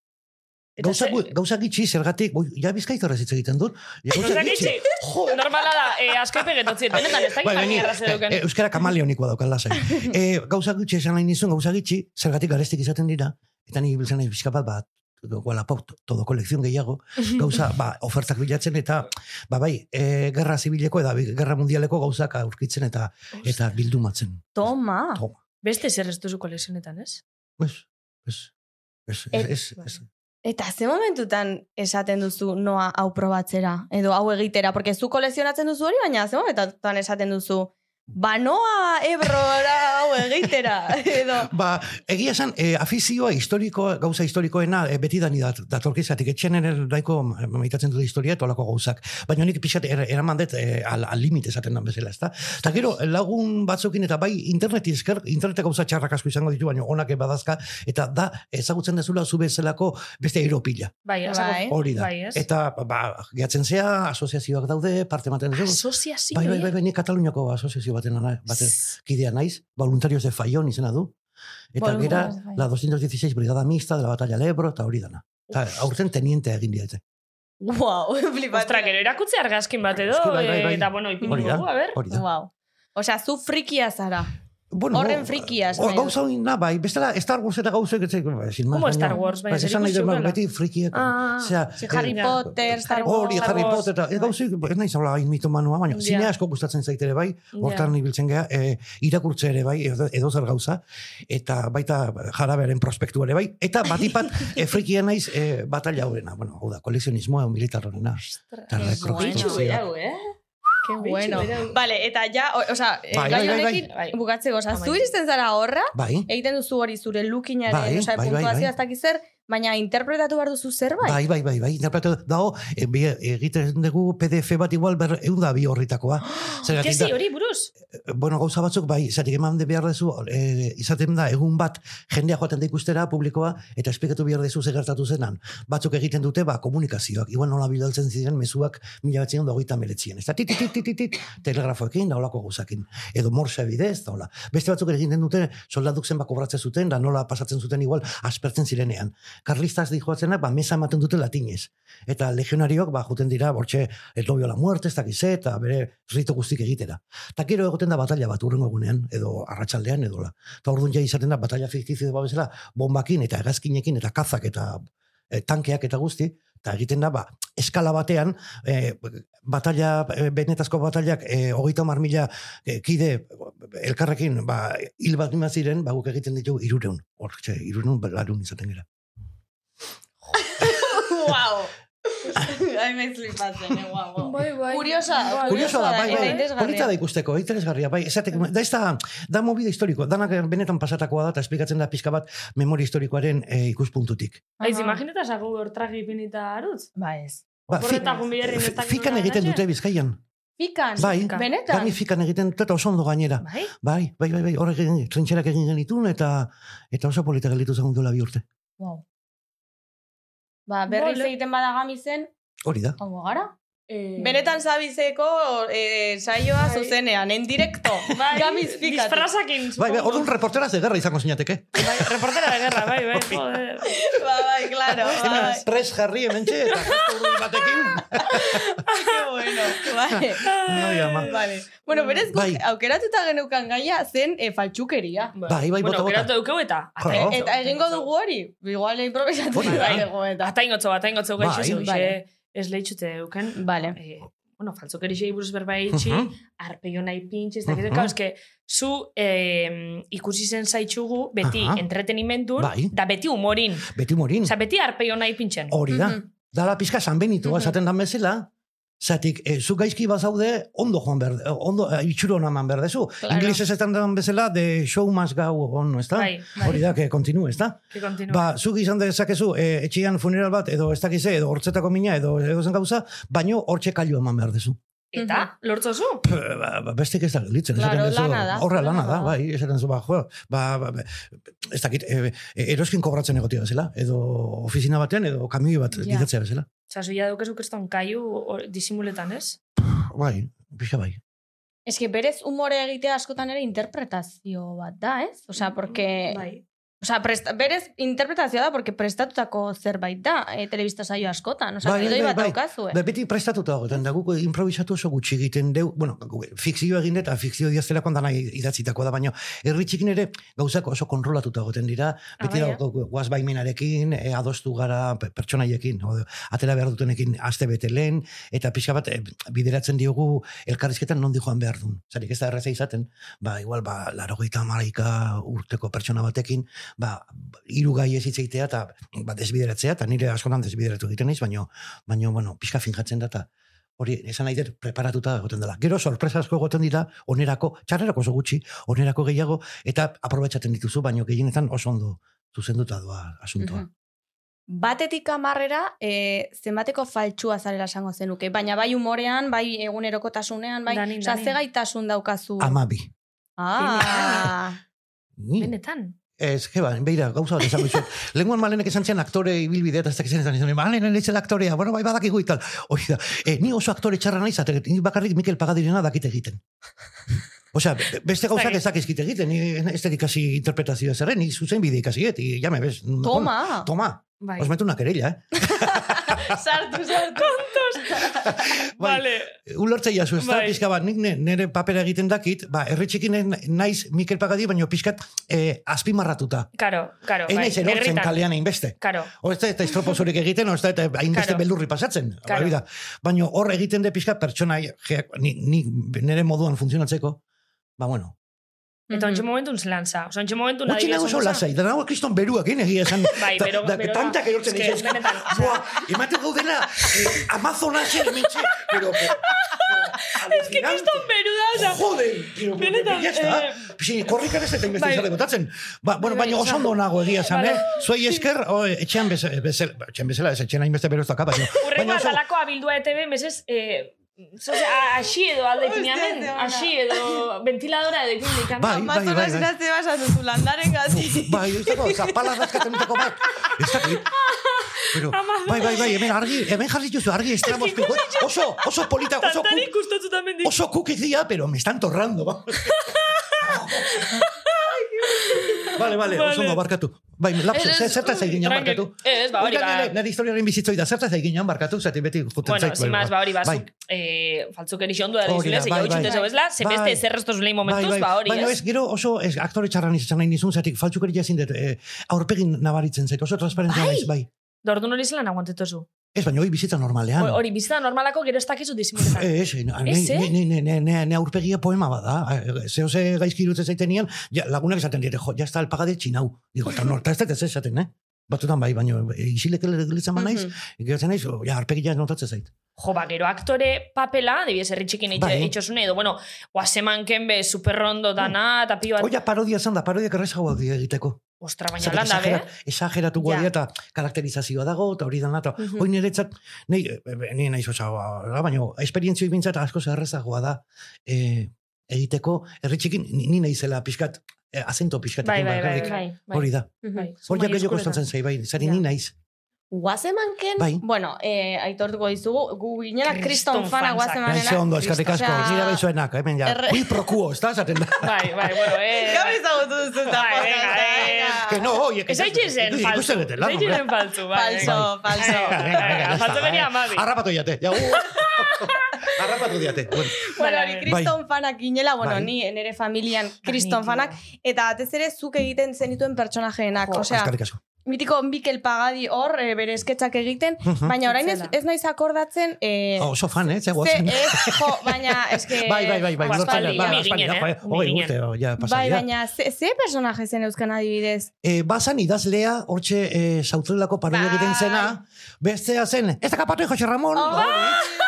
Eta Gauza, ze- gauza gitxi, zergatik, boi, ja bizkaitarra hitz egiten dut. Ja, Gauza gitxi? Jo, Normala da, eh, asko epegetotzien, benetan, ez da Bai, gimani bai, erraz eh, eduken. eh, Euskara kamaleonikoa daukan lasai. *laughs* e, gauza gitxi esan nahi nizun, gauza gitxi, zergatik garestik izaten dira, eta ni biltzen nahi pixka bat, bat, Wallapop, todo kolekzion gehiago, gauza, ba, ofertak bilatzen, eta, ba, bai, e, gerra zibileko, eta gerra mundialeko gauzak aurkitzen, eta eta bildumatzen. Toma. Toma. Beste zer ez duzu kolekzionetan, ez? Ez, ez, ez, ez, ez, ez. Eta ze momentutan esaten duzu noa hau probatzera, edo hau egitera, porque zu kolekzionatzen duzu hori, baina ze momentutan esaten duzu, ba noa ebrora hau egitera, edo... *laughs* Ba, egia esan, e, afizioa historikoa, gauza historikoena e, beti dani dat, datorkizatik, etxen ere daiko maitatzen dut historia eta olako gauzak. Baina nik pixat er, eraman dut e, al, al limit esaten dan bezala, ezta? Eta gero, lagun batzukin eta bai interneti esker, internetek gauza txarrak asko izango ditu, baina onak badazka, eta da, ezagutzen dezula zu bezalako beste eropila. Bai, Bai. Hori da. Bai, ez? eta, ba, gehatzen zea, asoziazioak daude, parte ematen duzu. Asoziazio, Bai, bai, eh? bai, bai, ni Kataluniako asoziazio baten, ana- baten kidea naiz, voluntarios de Fallon izena du. Eta Voluntarios gera, de Fallon. la 216 Brigada Mixta de la Batalla del Ebro, eta hori dana. Eta aurten teniente egin diete. Wow, *laughs* flipatzen. Ostra, gero erakutzi argazkin bat edo, bai, bai, bai. eh, eta bueno, da, dugu, a ber. hori da. Wow. Osea, zu frikia zara. Bueno, Horren frikia, esan hor- nahi. Gauza hori, na, bai, bestela Star Wars eta gauzek, ez ba, sin más, Como Star Wars, baina Ba, zer nahi ikusi duela. beti frikiek, Ah, osea, Sí, Harry eh, Potter, Star Wars. Hori, Harry Potter, eta ez bai. gauzik, ez naiz hola hain mitomanua, baina Ja. zine asko gustatzen zaitere bai, hortan ibiltzen gea, e, irakurtze ere bai, edo, edo zer gauza, eta baita jarabearen prospektu ere bai, eta batipat *laughs* e, frikia naiz e, batalla horrena, bueno, hau da, kolekzionismoa militar horrena. Eta Bueno. rekonstrukzioa. eh? Qué bueno. Vale, eta ja, o, osea, eh, Bai, gai bai, bai, honekin bai. bukatzeko, osea, zu iristen zara horra, Bai, egiten duzu hori zure lukinaren, Bai, osea, bai, bai, puntuazioa bai. ez dakiz zer, baina interpretatu behar duzu zerbait. bai, bai, bai, bai, interpretatu dago, egiten dugu PDF bat igual ber, egun da bi horritakoa. *gasps* Zergatik Kezi, hori buruz? bueno, gauza batzuk, bai, zatik eman de behar dezu, e, izaten da, egun bat, jendea joaten da ikustera, publikoa, eta esplikatu behar dezu zegertatu zenan. Batzuk egiten dute, ba, komunikazioak, igual nola bidaltzen ziren, mezuak mila batzen da hogeita meretzien. Ez da, tit, tit, tit, tit, telegrafoekin, da holako gauzakin. Edo morse bidez, da hola. Beste batzuk egiten dute, soldaduk zenba kobratzen zuten, da nola pasatzen zuten igual, aspertzen zirenean. Karlistas di joatzenak, ba, mesa ematen dute latinez. Eta legionariok, ba, juten dira, bortxe, el novio la muerte, ez dakize, eta bere rito guztik egitera. Eta gero egoten da batalla bat urrengo egunean, edo arratsaldean edo la. Eta orduan ja izaten da batalla fiktizio bat bezala, bombakin eta hegazkinekin eta kazak eta e, tankeak eta guzti, eta egiten da, ba, eskala batean, e, batalla, e, benetazko batallak, e, hogeita mar mila e, kide elkarrekin, ba, hil bat ziren, ba, guk egiten ditugu irureun. Hor, txe, irureun, larun izaten gara. Wow. *laughs* Ai, me flipatzen, eh, *laughs* guau. Bai, bai. Kuriosa, Bai. Kurioso da, bai, eta bai. Polita da ikusteko, interesgarria, bai. Esatek, da ez da, da movida historiko, danak benetan pasatakoa da, eta esplikatzen da pixka bat memoria historikoaren e, ikuspuntutik. Aiz, imagineta zago hortragi pinita arutz? Ba ez. Ba, fi- fikan egiten dute bizkaian. Fikan, Bai, benetan. Gani fikan egiten dute eta oso ondo gainera. Bai? Bai, bai, bai, bai, horrek egin, trintxerak egin genitun eta eta oso polita gelditu zagun duela bi urte. Wow. Ba, berriz egiten bada gamizen, Hori da. hongo gara. Eh, Benetan zabizeko eh, saioa Bai. zuzenean, en directo. *laughs* bai, Gamiz fikatu. disfrazakin, Bai, bai, orduan reportera ze gerra izango zinateke. Bai, reportera de guerra, bai, bai, joder. ba, bai, claro. Hemen Bai. pres jarri hemen txe, eta urdin batekin. *laughs* Qué bueno. Bai. Ai, ama. Vale. Bueno, berez guk Bai. aukeratuta geneukan gaia zen e, faltsukeria. Bai, bai, bueno, bota, bota. aukeratu dukeu eta. Eta egingo dugu hori. Igual improvisatu da. bai dugu eta. Ataingotzo, ataingotzo Bai. gaixo, bai, Vale. Ez lehitxute euken. Vale. Eh, bueno, faltzokeri buruz berba itxi, Mhm. arpeio nahi pintxe, ez dakit, uh eske, zu eh, ikusi zen zaitxugu beti Aha. entretenimentun, Bai. da beti humorin. Beti morin. Osa, beti arpeio nahi pintxen. Hori da. Mhm. Dala pizka San Benito, Mhm. esaten dan bezala, Zatik, e, zu gaizki bazaude, ondo joan behar, ondo, e, itxuro naman behar dezu. Claro. Inglesez esan dan bezala, the show must go on, ez da? Bai, bai. Hori da, que continue, ez da? Que. Ba, zuk izan dezakezu, e, etxian funeral bat, edo ez dakize, edo hortzetako mina, edo edo zen gauza, baino hortxe kailu eman behar dezu. Eta, lortzozu? P- Ba, ba, bestek ez da gelitzen. Claro, esaten lana da. Horra lana da, bai, esaten zu, ba, jo, ba, ba, ba, ez dakit, e, e, eroskin kobratzen egotia bezala, edo ofizina batean, edo kamioi bat Ja. gidatzea bezala. Osa, zuia dukezu keston kaiu hor- disimuletan, ez? Bai, pixa bai. Ez que berez umore egitea askotan ere interpretazio bat da, ez? Osea, porque... Bai. Osea, presta, berez interpretazioa da, porque prestatutako zerbait da, e, telebista saio askotan. Osea, Bai, bai, bai, bat bai. daukazue. Be, beti prestatuta dagoetan, da guk improvisatu oso gutxi egiten deu, bueno, fikzio egin eta fikzio diaztelakoan dana idatzitako da, baina herri txikin ere gauzak oso kontrolatuta egoten dira, beti bai, dago guaz baimenarekin, e, adostu gara pe- pertsonaiekin, o, atera behar dutenekin aste bete lehen, eta pixka bat e, bideratzen diogu elkarrizketan nondi joan behar duen. Zarik ez da erreza izaten, ba, igual, ba, larogeita maraika urteko pertsona batekin, ba, hiru gai ez hitzeitea eta ba, desbideratzea, eta nire askotan desbideratu egiten naiz, baino, baino, bueno, pixka finjatzen da, eta hori, esan nahi dut, preparatuta egoten dela. Gero, sorpresa asko egoten dira, onerako, txarrerako oso gutxi, onerako gehiago, eta aprobetsatzen dituzu, baino gehienetan oso ondo zuzenduta doa asuntoa. Mhm. Batetik amarrera, e, zenbateko faltsua zarela esango zenuke. Baina bai umorean, bai egunerokotasunean, bai... Danin, danin. gaitasun daukazu. Amabi. Ah, Benetan. Ez, que ba, beira, gauza bat izan. *laughs* Lenguan malenek esan zian aktore ibilbidea, eta ez dakizen esan izan, malen nintzen aktorea, bueno, bai badakigu ital. Hori da, e, ni oso aktore txarra naiz, eta ni bakarrik Mikel Pagadirena dakite egiten. Osea, be- beste gauzak ez dakizkit egiten, ni ez dut ikasi interpretazioa zerren, ni zuzen bide ikasi, et, y ya me ves. toma. Toma, Bai. os meto una querella, eh? *laughs* Sartu, sartu. *laughs* Bai, Vale. Ulertzea jazu, ez da, Bai. pixka bat, nik nire papera egiten dakit, ba, erritxikin naiz Mikel Pagadi, baina pixkat eh, azpimarratuta. Karo, karo. Egin bai, naiz erortzen kalean hainbeste. Karo. O ez da, eta estropozurik egiten, o ez da, eta hainbeste Claro. beldurri pasatzen. Hori da. Baina hor egiten de pixka pertsona, ni, ni nire moduan funtzionatzeko, ba, bueno. Eta ontsi momentun zelan za. Osa, ontsi momentun Gutxi nago oso lasai, da nago kriston beruak, egin egia esan. *laughs* Bai, Da- bero- da, da. tantak erortzen Eske, dizuz. benetan, osea- Boa, ematen gaudela, eh, Amazonasen hementxe, pero... *laughs* Es que kriston beru da, osa. Joder, pero, pero, Benetan, ya está. eh, Sí, korrikan ez eta inbeste bai. izate botatzen. Ba, bueno, Bai, baina oso ondo nago egia esan, eh? Zuei esker, etxean bezala, etxean bezala, ez etxean hainbeste beroztaka, baina... Urrengo baina oso- atalako abildua ETV, mesez, eh, asi edo alde ipini hemen, asi edo ventiladora edo ipini ikan. Bai, bai, bai, Amazonas bai. irazte basatu zu landaren gati. Bai, ez dago, zapala dazkatzen dutako bat. Ez dakit. Pero, bai, bai, bai, hemen argi, hemen jarri duzu argi estramos *laughs* piko. Oso, oso polita, oso, Tantari ku, kustatzu tamen dik. oso dira, pero me están torrando. ba. *laughs* Vale, vale, oso Vale. ondo barkatu. Bai, lapso, Ez, ze- zertaz egin tranquil. barkatu. Ez, ba, hori, ba. nire- Nire historiaren bizitzoi da, zertaz egin jan barkatu, zati beti juten Bueno, zait. sin más, ba, hori, Bai. bazuk, eh, faltzuk erixi ondo da Hori da, dizule, ze bai, txute bai. zeu esla, ze Bai. zerreztos lehi momentuz, Bai, bai. ba, hori, Baina ez, ez? gero oso ez, aktore txarran izan nahi nizun, zatik faltzukeria ezin dut, eh, aurpegin nabaritzen zait, oso transparentzia Bai? bai. Dordun hori zelan aguantetozu. Ez, baina hori bizitza normalean. Hori- bizita normalako gero ez dakizu disimuletan. *laughs* Ez, ne, Ez, eh? ne, ne, ne, ne, aurpegia poema bada. Eh, Zeo ze gaizki irutzen zaitenean, ja, lagunak esaten dira, jo, ya está el paga de chinau. Digo, eta no, eta ez ez esaten, eh? Batzutan bai, baina isilek gelitzen naiz, geratzen naiz, oh, ja, arpegia notatzen zait. Jo, ba, gero aktore papela, debia zerri txikin Bai. itxosune, edo, bueno, guaseman kenbe superrondo dana, eta pio bat, Oia parodia zan da, parodia errezagoa dira egiteko. Ostra, baina lan da, be? Exageratu Ja. eta karakterizazioa dago, eta hori dana, eta Mhm. hoi niretzat, eh, ni naiz osa, baina esperientzioi bintzat asko errezagoa da, eh, egiteko, erritxikin, ni, ni naizela pixkat, eh, azento pixkat, Bai, bai, bai, bai, bai. hori da. bai. Hori Zumai ja gehiago kostatzen zai, bai, zari ni naiz. Guazemanken, Bai. bueno, eh, aitortuko dizugu, gu ginela kriston Kriston fana guazemanena. Gaitze ondo, eskarrik asko, Osea, nire baizuenak, hemen ja, erre- kui prokuo, ez da, esaten da. *laughs* Bai, bai, bueno, eh... *laughs* Gaur ezagutu duzu eta Bai, venga, eh. Que no, oie, que Ez haitxe zen faltzu. Lan, Ez hombre. zen faltzu, bai. Falso, falso. Venga, venga, Venga, ya está, faltzu beri eh. amabi. Harrapatu diate, ja, uh. *laughs* Harrapatu diate. Bueno, Bueno, Bai, hori bai. kriston fanak ginela, bueno, Bai. ni nire familian kriston Bai, fanak, eta batez ere zuk egiten zenituen pertsonajeenak. Osea, eskarrik asko. Mitiko Mikel Pagadi hor, eh, bere esketxak egiten, Mhm. baina orain ez, ez naiz akordatzen... Eh, Oh, Oso fan, eh, ze, ez, jo, baina, *laughs* eske... Bai, bai, bai, bai, Aspaldi, lortzen, bai, umi aspaldi, ginen, da, eh? joe, Umi hogei ginen. urte, oh, ja, Bai, pasadia. baina, ze, ze personaje zen euskan adibidez? Eh, bazan idazlea, hortxe eh, sautrelako parodia Bai. egiten zena, bestea zen, ez da kapatu Jose Ramon. Oh, hori.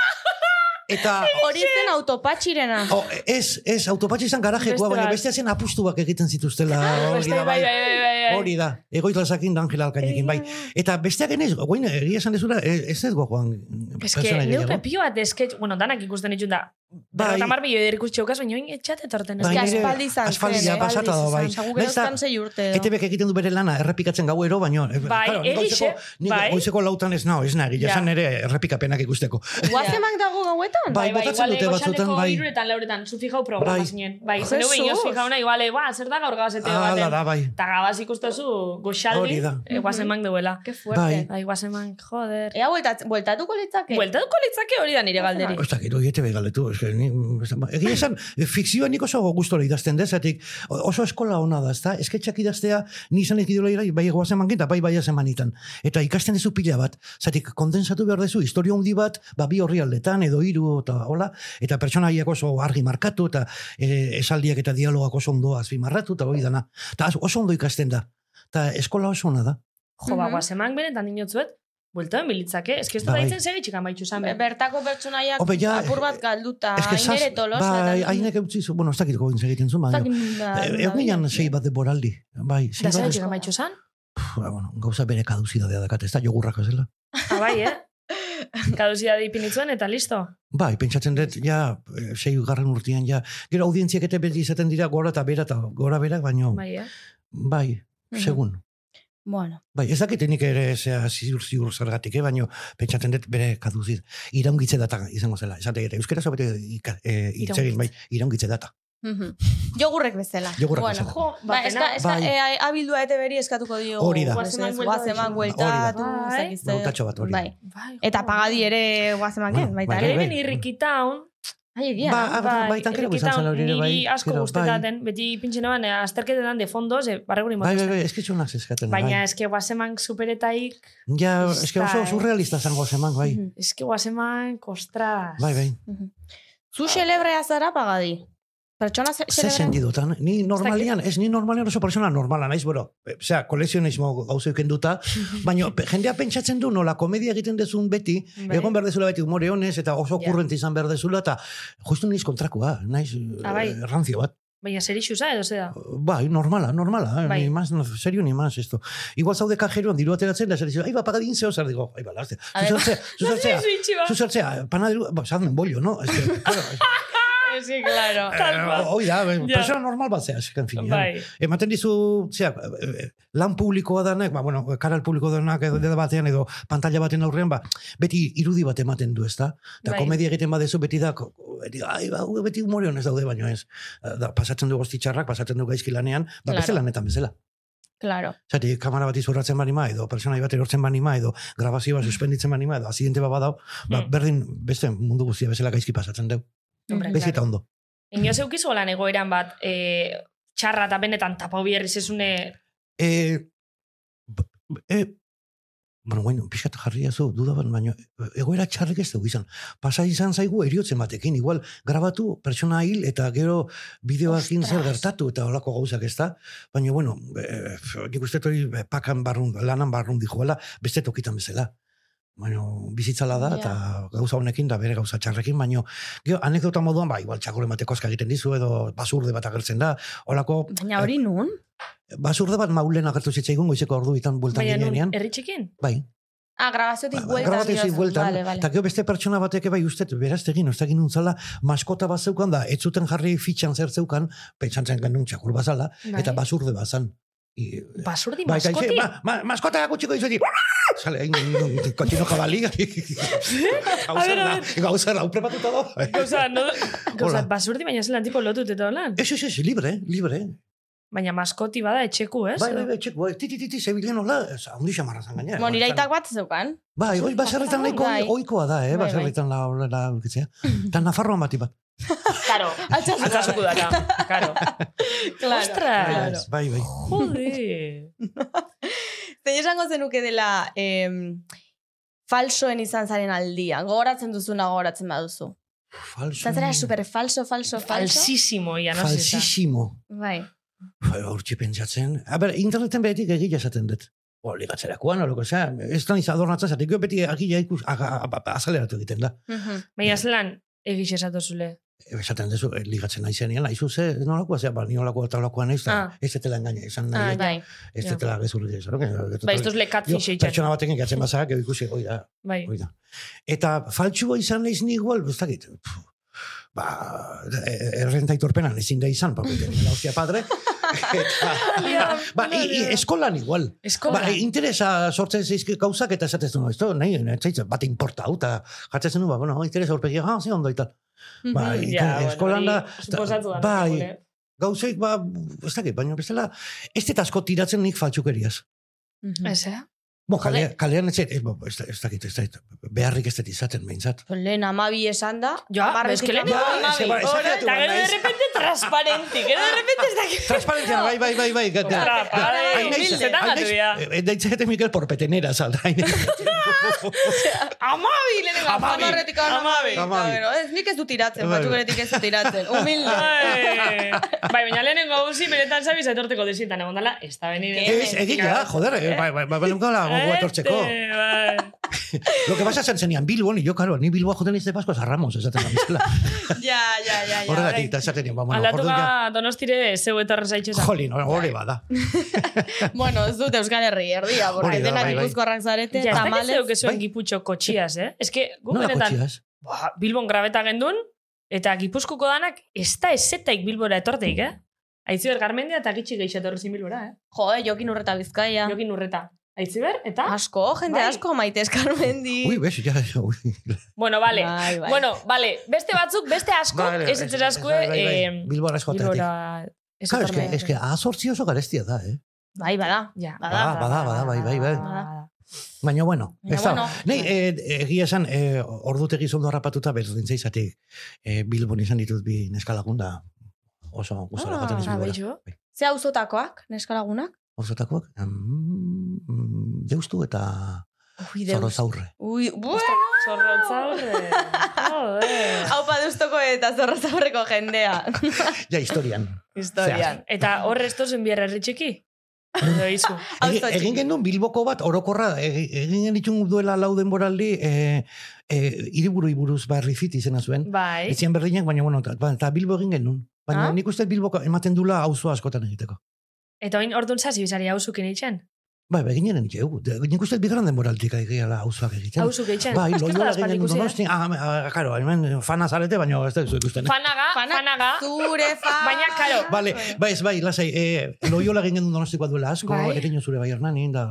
Eta, Hori zen autopatxirena. oh, ez, ez, autopatxe izan garajekoa, baina bestea zen apustuak egiten zituztela. hori Beste, da, bai, bai, bai, bai. Hori da, egoitla zakin da Angela Alkainekin, bai. Eta besteak enez, guain, egia esan dezura, ez ez gogoan. Ez que, neu pepio bat esketx, bueno, danak ikusten ditun da. Bai. Berrota mar bilo ikusi txaukaz, baina etxat etorten. Bai, nire- aspaldi izan aspaldi zen, ja eh? pasata da, bai. Eta- urte edo. ETBek egiten du bere lana errepikatzen gauero, baino... eh, Bai, claro, egixe, goizeko- nik bai. Goizeko lautan ez nao, ez nahi, Ja. jasan ere errepikapenak ikusteko. Guazemak dago gauetan? Bai, botatzen dute batzutan, bai. Iruretan, lauretan, zu fijau programa Bai. zinen. Bai, zen Jesus. inoz fijauna, iguale, ba, zer da gaur gazete Ah, baten. da, bai. Eta gabaz ikustezu, goxaldi, eh, guazeman deuela. Que fuerte. Bai. Bai, guazeman, joder. Ea bueltat, bueltatuko litzake? Bueltatuko litzake hori da nire galderi. Ez dakit, hori ETB ez Egia esan, fikzioa nik oso gustora idazten dezatik, oso eskola ona da, ezta? Esketxak idaztea, ni izan ekidola ira, bai egoazen mankin, eta bai bai semanitan. Eta ikasten dezu pila bat, zatik kondensatu behar dezu, historia handi bat, ba bi horri aldetan, edo hiru eta hola, eta pertsonaiak oso argi markatu, eta e, esaldiak eta dialogak oso ondo azpimarratu, eta hori dana. Eta oso ondo ikasten da. Eta eskola oso ona da. Jo, ba, Mhm. guazeman benetan dinotzuet, bueltan bilitzake. Ez que ez Bai. da ditzen segitxik amaitxu zan. Be- Bertako pertsonaiak Hobe, ja, apur bat galduta, Ez que zaz- ainere tolosa. bai, hainek eutzi zu, bueno, ez dakit goin egiten zu, baina. Ba, Eh, Egun ginen sei bat deboraldi. Bai, sei Da bat segitxik amaitxu zan? Ba, bueno, gauza bere kaduzidadea dakat, ez da jogurrak zela. Ah, bai, eh? *laughs* Kaduzia dipinitzuen eta listo. Bai, pentsatzen dut, ja, eh, sei garren urtean, ja, gero audientziak eta beti izaten dira gora eta bera eta gora berak, baino, bai, Bai, eh? Mhm. segun. Bueno, Bai, ez dakit nik ere zea ziur ziur zergatik, eh, baino pentsatzen dut bere kaduzid. Iraungitze data izango zela. Esate eta euskera zo bete ika- eh, hitz egin, bai, iraungitze data. Mhm. Jogurrek bezala. Jogurrek bueno, bezala. Jo, Ba, eska, eska, Bai. e, abildua ete beri eskatuko dio. Hori da. Guazeman Bai. zer. Bautatxo bat hori. Bai. Bai, Eta pagadi ere guazeman Bueno, gen, baita bai, bai. ben irrikitaun, Ai, egia. Ba, ah, bai, bai, tankero izan zela hori ere, bai. niri asko gero, gustetaten, beti pintxen eban, azterketetan de fondoz, eh, barreguri Bai, bai, motazten. bai, eski txunak zeskaten. Baina bai. eske guazeman superetaik, Ja, eski oso Bai. surrealista zango zeman, bai. Eske guazeman kostras. Bai, bai. Zu celebrea zara pagadi. Pertsona ze- Ze celebrea. sentidotan, ni normalian, ez ni normalian oso persona normala naiz, bueno, e, osea, kolekzionismo gauza duta, *laughs* baina jendea pentsatzen du nola komedia egiten dezun beti, Bai. egon behar dezula beti humore honez, eta oso Ja. kurrente izan behar dezula, eta justu naiz kontrakoa, naiz Ah, bai. eh, rancio bat. Baina zer isuza edo zeda. Bai, normala, normala, eh, Bai. ni más, no, serio ni más esto. Igual zaude kajeroan diru ateratzen, da zer dizu, ai, ba, pagadin zeo, zer digo, ai, ba, laste, zuzertzea, zuzertzea, ba. zuzertzea, panaderu, ba, zadmen bollo, no? Es que, claro, *laughs* Sí, claro. eh, hoi da, eh, Ja. normal bat zea, en fin, Bai. ematen dizu, zera, eh, lan publikoa danek, ba, bueno, kanal publiko denak edo batean edo pantalla baten aurrean, ba, beti irudi bat ematen du, ezta? Eta Bai. komedia egiten badezu beti da, beti, ai, ba, beti humore honez daude, baino ez. Da, pasatzen du goztitxarrak, pasatzen du gaizki lanean, ba, Claro. lanetan bezala. Claro. Zati, kamera bat izurratzen banima, edo personai bat erortzen banima, edo grabazioa suspenditzen banima, edo azidente bat badau, ba, Hmm. berdin, beste mundu guztia bezala gaizki pasatzen deu. Eta claro. ondo. Inoz eukizu lan egoeran bat, e, txarra eta benetan tapau bierriz ezune... E, b- e, bueno, bueno, pixkat jarri zu, duda bat, baina egoera txarrik ez dugu izan. Pasa izan zaigu eriotzen batekin, igual grabatu pertsona hil eta gero bideoakin zer gertatu eta olako gauzak ez da. Baina, bueno, e, nik uste hori pakan barrun, lanan barrun dijoela, beste tokitan bezala. Baina, bizitzala da, eta gauza honekin da bere gauza txarrekin, baina, gero, anekdota moduan, ba, igual txakole bateko aska egiten dizu, edo basurde bat agertzen da, olako, Baina hori nun? basurde bat maulen agertu zitzaigun goizeko ordu bitan bueltan Baina nun, ginean. herri txikin? Bai, Ah, grabaziotik Ba- bueltan. grabaziotik bueltan. Vale, vale. Eta gero beste pertsona batek bai ustet, beraztegin, ez egin nuntzala, maskota bat zeukan da, ez zuten jarri fitxan zer zeukan, pentsantzen genuen txakur bazala, Bai. eta basurde bazan. I, Basurdi eta maskoti? dice, ma, ma, maskota gutxiko dizueti, sale, egin, kontino jabali, gauza a da, gauza da, prepatuta da. Gauza, no, *laughs* gauza, Hola. basurdi baina zelan tipo lotut eta holan. Ez, ez, ez, libre, libre. Baina maskoti bada etxeku, ez? Bai, bai, bai, txek, bai, titi, titi, zebilen hola, ez, handi xamarra zan gainera. Mo, nire aitak bat zeukan. Bai, oi, baserritan nahiko Bai. oikoa da, eh, Bai, bai. baserritan la, la, la, la, *laughs* Eta Nafarroan bati bat. Karo, atzasuko dara. Karo. Claro. Ostras. Bai, bai. Jode. *laughs* Zein esango zenuke dela em, falsoen izan zaren aldia. Gogoratzen duzuna gogoratzen baduzu. Falso. Izan zara super falso, falso, falso. Falsísimo, ya no sé. Falsísimo. Bai. Bai, Hortxe pentsatzen. A ber, interneten behetik egia esaten dut. O, ligatzerakoan, oloko, osea, ez da niz adornatzen, zatik, beti agila ikus, aga, aga, azaleratu egiten da. Mhm. Baina zelan egiz esatu zule. Esaten dezu, eh, ligatzen naizenean, aizu ze, nolakoa, zea, ba, ni olakoa eta olakoa naiz, da, Ah. ez detela engaina, Ah, nahi, Bai. ez ja. detela gezurrik ez? Ba, ez duzle catfish Pertsona batekin gatzen bazara, gero ikusi, oi da, Bai. oi da. Eta faltsua izan naiz ni igual, ez dakit, pf, ba, e- errenta itorpenan ezin da izan, la *laughs* hostia padre. eta, ba, i, ja. eskolan igual. Eskola. Ba, interesa sortzen zeizki gauzak eta esatez du, esto, nahi, nahi, bat importa, hau, eta jartzen du, ba, bueno, interesa horpegia, ah, ze ondo, eta. Ba, Mhm. i- Ja, eskolan da, bai, gure. gauzeik, ba, ez dakit, baina bestela, ez dut asko tiratzen nik faltsukeriaz. Mhm. Ez, eh? Bo, kalea, kalean ez, ez, bo, ez, ez dakit, ez dakit, beharrik ez dut izaten, behintzat. Lehen amabi esan da. Ja, hamarretik eske lehen- amabi. Ba, Eta gero de repente transparenti, gero de repente ez dakit. Transparentzia, bai, bai, bai, bai. bai, eh, Deitzete Mikel por petenera, saldra. Amabi lehenengo. Amabi. Hamarretik Amabi. Ez, nik ez dut tiratzen, Bai. batzukeretik ez dut tiratzen. Humilde. Bai, bai, baina lehenengo gauzi benetan zabiz etorteko desintan egon dala, ez da beni Ez, Egia, joder, eh, bai, bai, bai, bai, bai, gogo etortzeko. Bai. *laughs* Lo que pasa zen zenian Bilbon, y yo, claro, ni Bilboa joten izte Pascos a Ramos, esaten da bizela. Ja, ja, ja, ja. Horregatik, eta esaten nian, ba, bueno, Aldatu ja, ga donostire zeu etorren zaitxeza. jolin, hori bada. *laughs* Bueno, ez dut Euskal Herri erdia, porque da, denak bai, bai. gipuzkoarrak zarete, Ja, ez dakit tamales. zeuk ezuen Bai. giputxo kotxiaz, eh? Ez que, gu Nola benetan, ba, Bilbon grabeta gendun, eta gipuzkoko danak ez da ezetaik Bilbora etorteik, eh? Aitziber Garmendia eta gitxi gehiago etorri zin Bilbora, eh? Jo, eh, jokin urreta bizkaia. Jokin urreta. Aitziber, eta? Asko, jende Bai. asko, maite eskarmendi. Ui, bez, ja, ja, ui. Bueno, vale. Bai, bai. Bueno, vale. Beste batzuk, beste asko, Vale, ez askue, bai, bai, bai. eh, Bilbora eskoatetik. Bilbora... ez Claro, es que, etorne. es que azortzi oso garestia da, eh? Bai, bada. Ja. Bada, bada, bada, bai, bai, bai. Bada. Baina, bueno, Baina, ez da. bueno, Nei, bai. eh, egia esan, eh, ordutegi zondo harrapatuta berdin zeizatik eh, Bilbon izan ditut bi neskalagunda oso gustora Ah, joaten ah, izan. Ze auzotakoak, neskalagunak? Osotakoak, mm, deustu eta Ui, zorro deus. zaurre. Ui, bueno. Zorrotzaurre. Joder. *laughs* Hau padustoko eta zorrozaurreko jendea. *laughs* Ja, historian. Historian. Eta hor ez tozen bierra herri txiki? Edo izu. *laughs* Auzo Egin, egin genuen Bilboko bat orokorra, egi- egin genitun duela lau denboraldi, eh, eh, iriburu iburuz barri fiti izena zuen. Bai. Etzian berdinak, baina, bueno, ba, eta Bilbo egin genuen. Baina Ah? nik uste Bilboko ematen dula auzo askotan egiteko. Eta oin orduan zazi bizari hauzukin eitzen? Bai, ba, egin genuen egu. Nik uste bigarren denboraldik egiala auzoak egiten. Hauzuk eitzen? Bai, loiola eh? donosti. Ah, ah, karo, hemen fana zarete, baina ez da zu ikusten. eh? Fanaga, Fana- fanaga. Zure fa... Baina, karo, Vale, bai, ez bai, lasai, eh, loiola egin genuen donostikoa duela asko, Bai. egin zure bai hernanin, da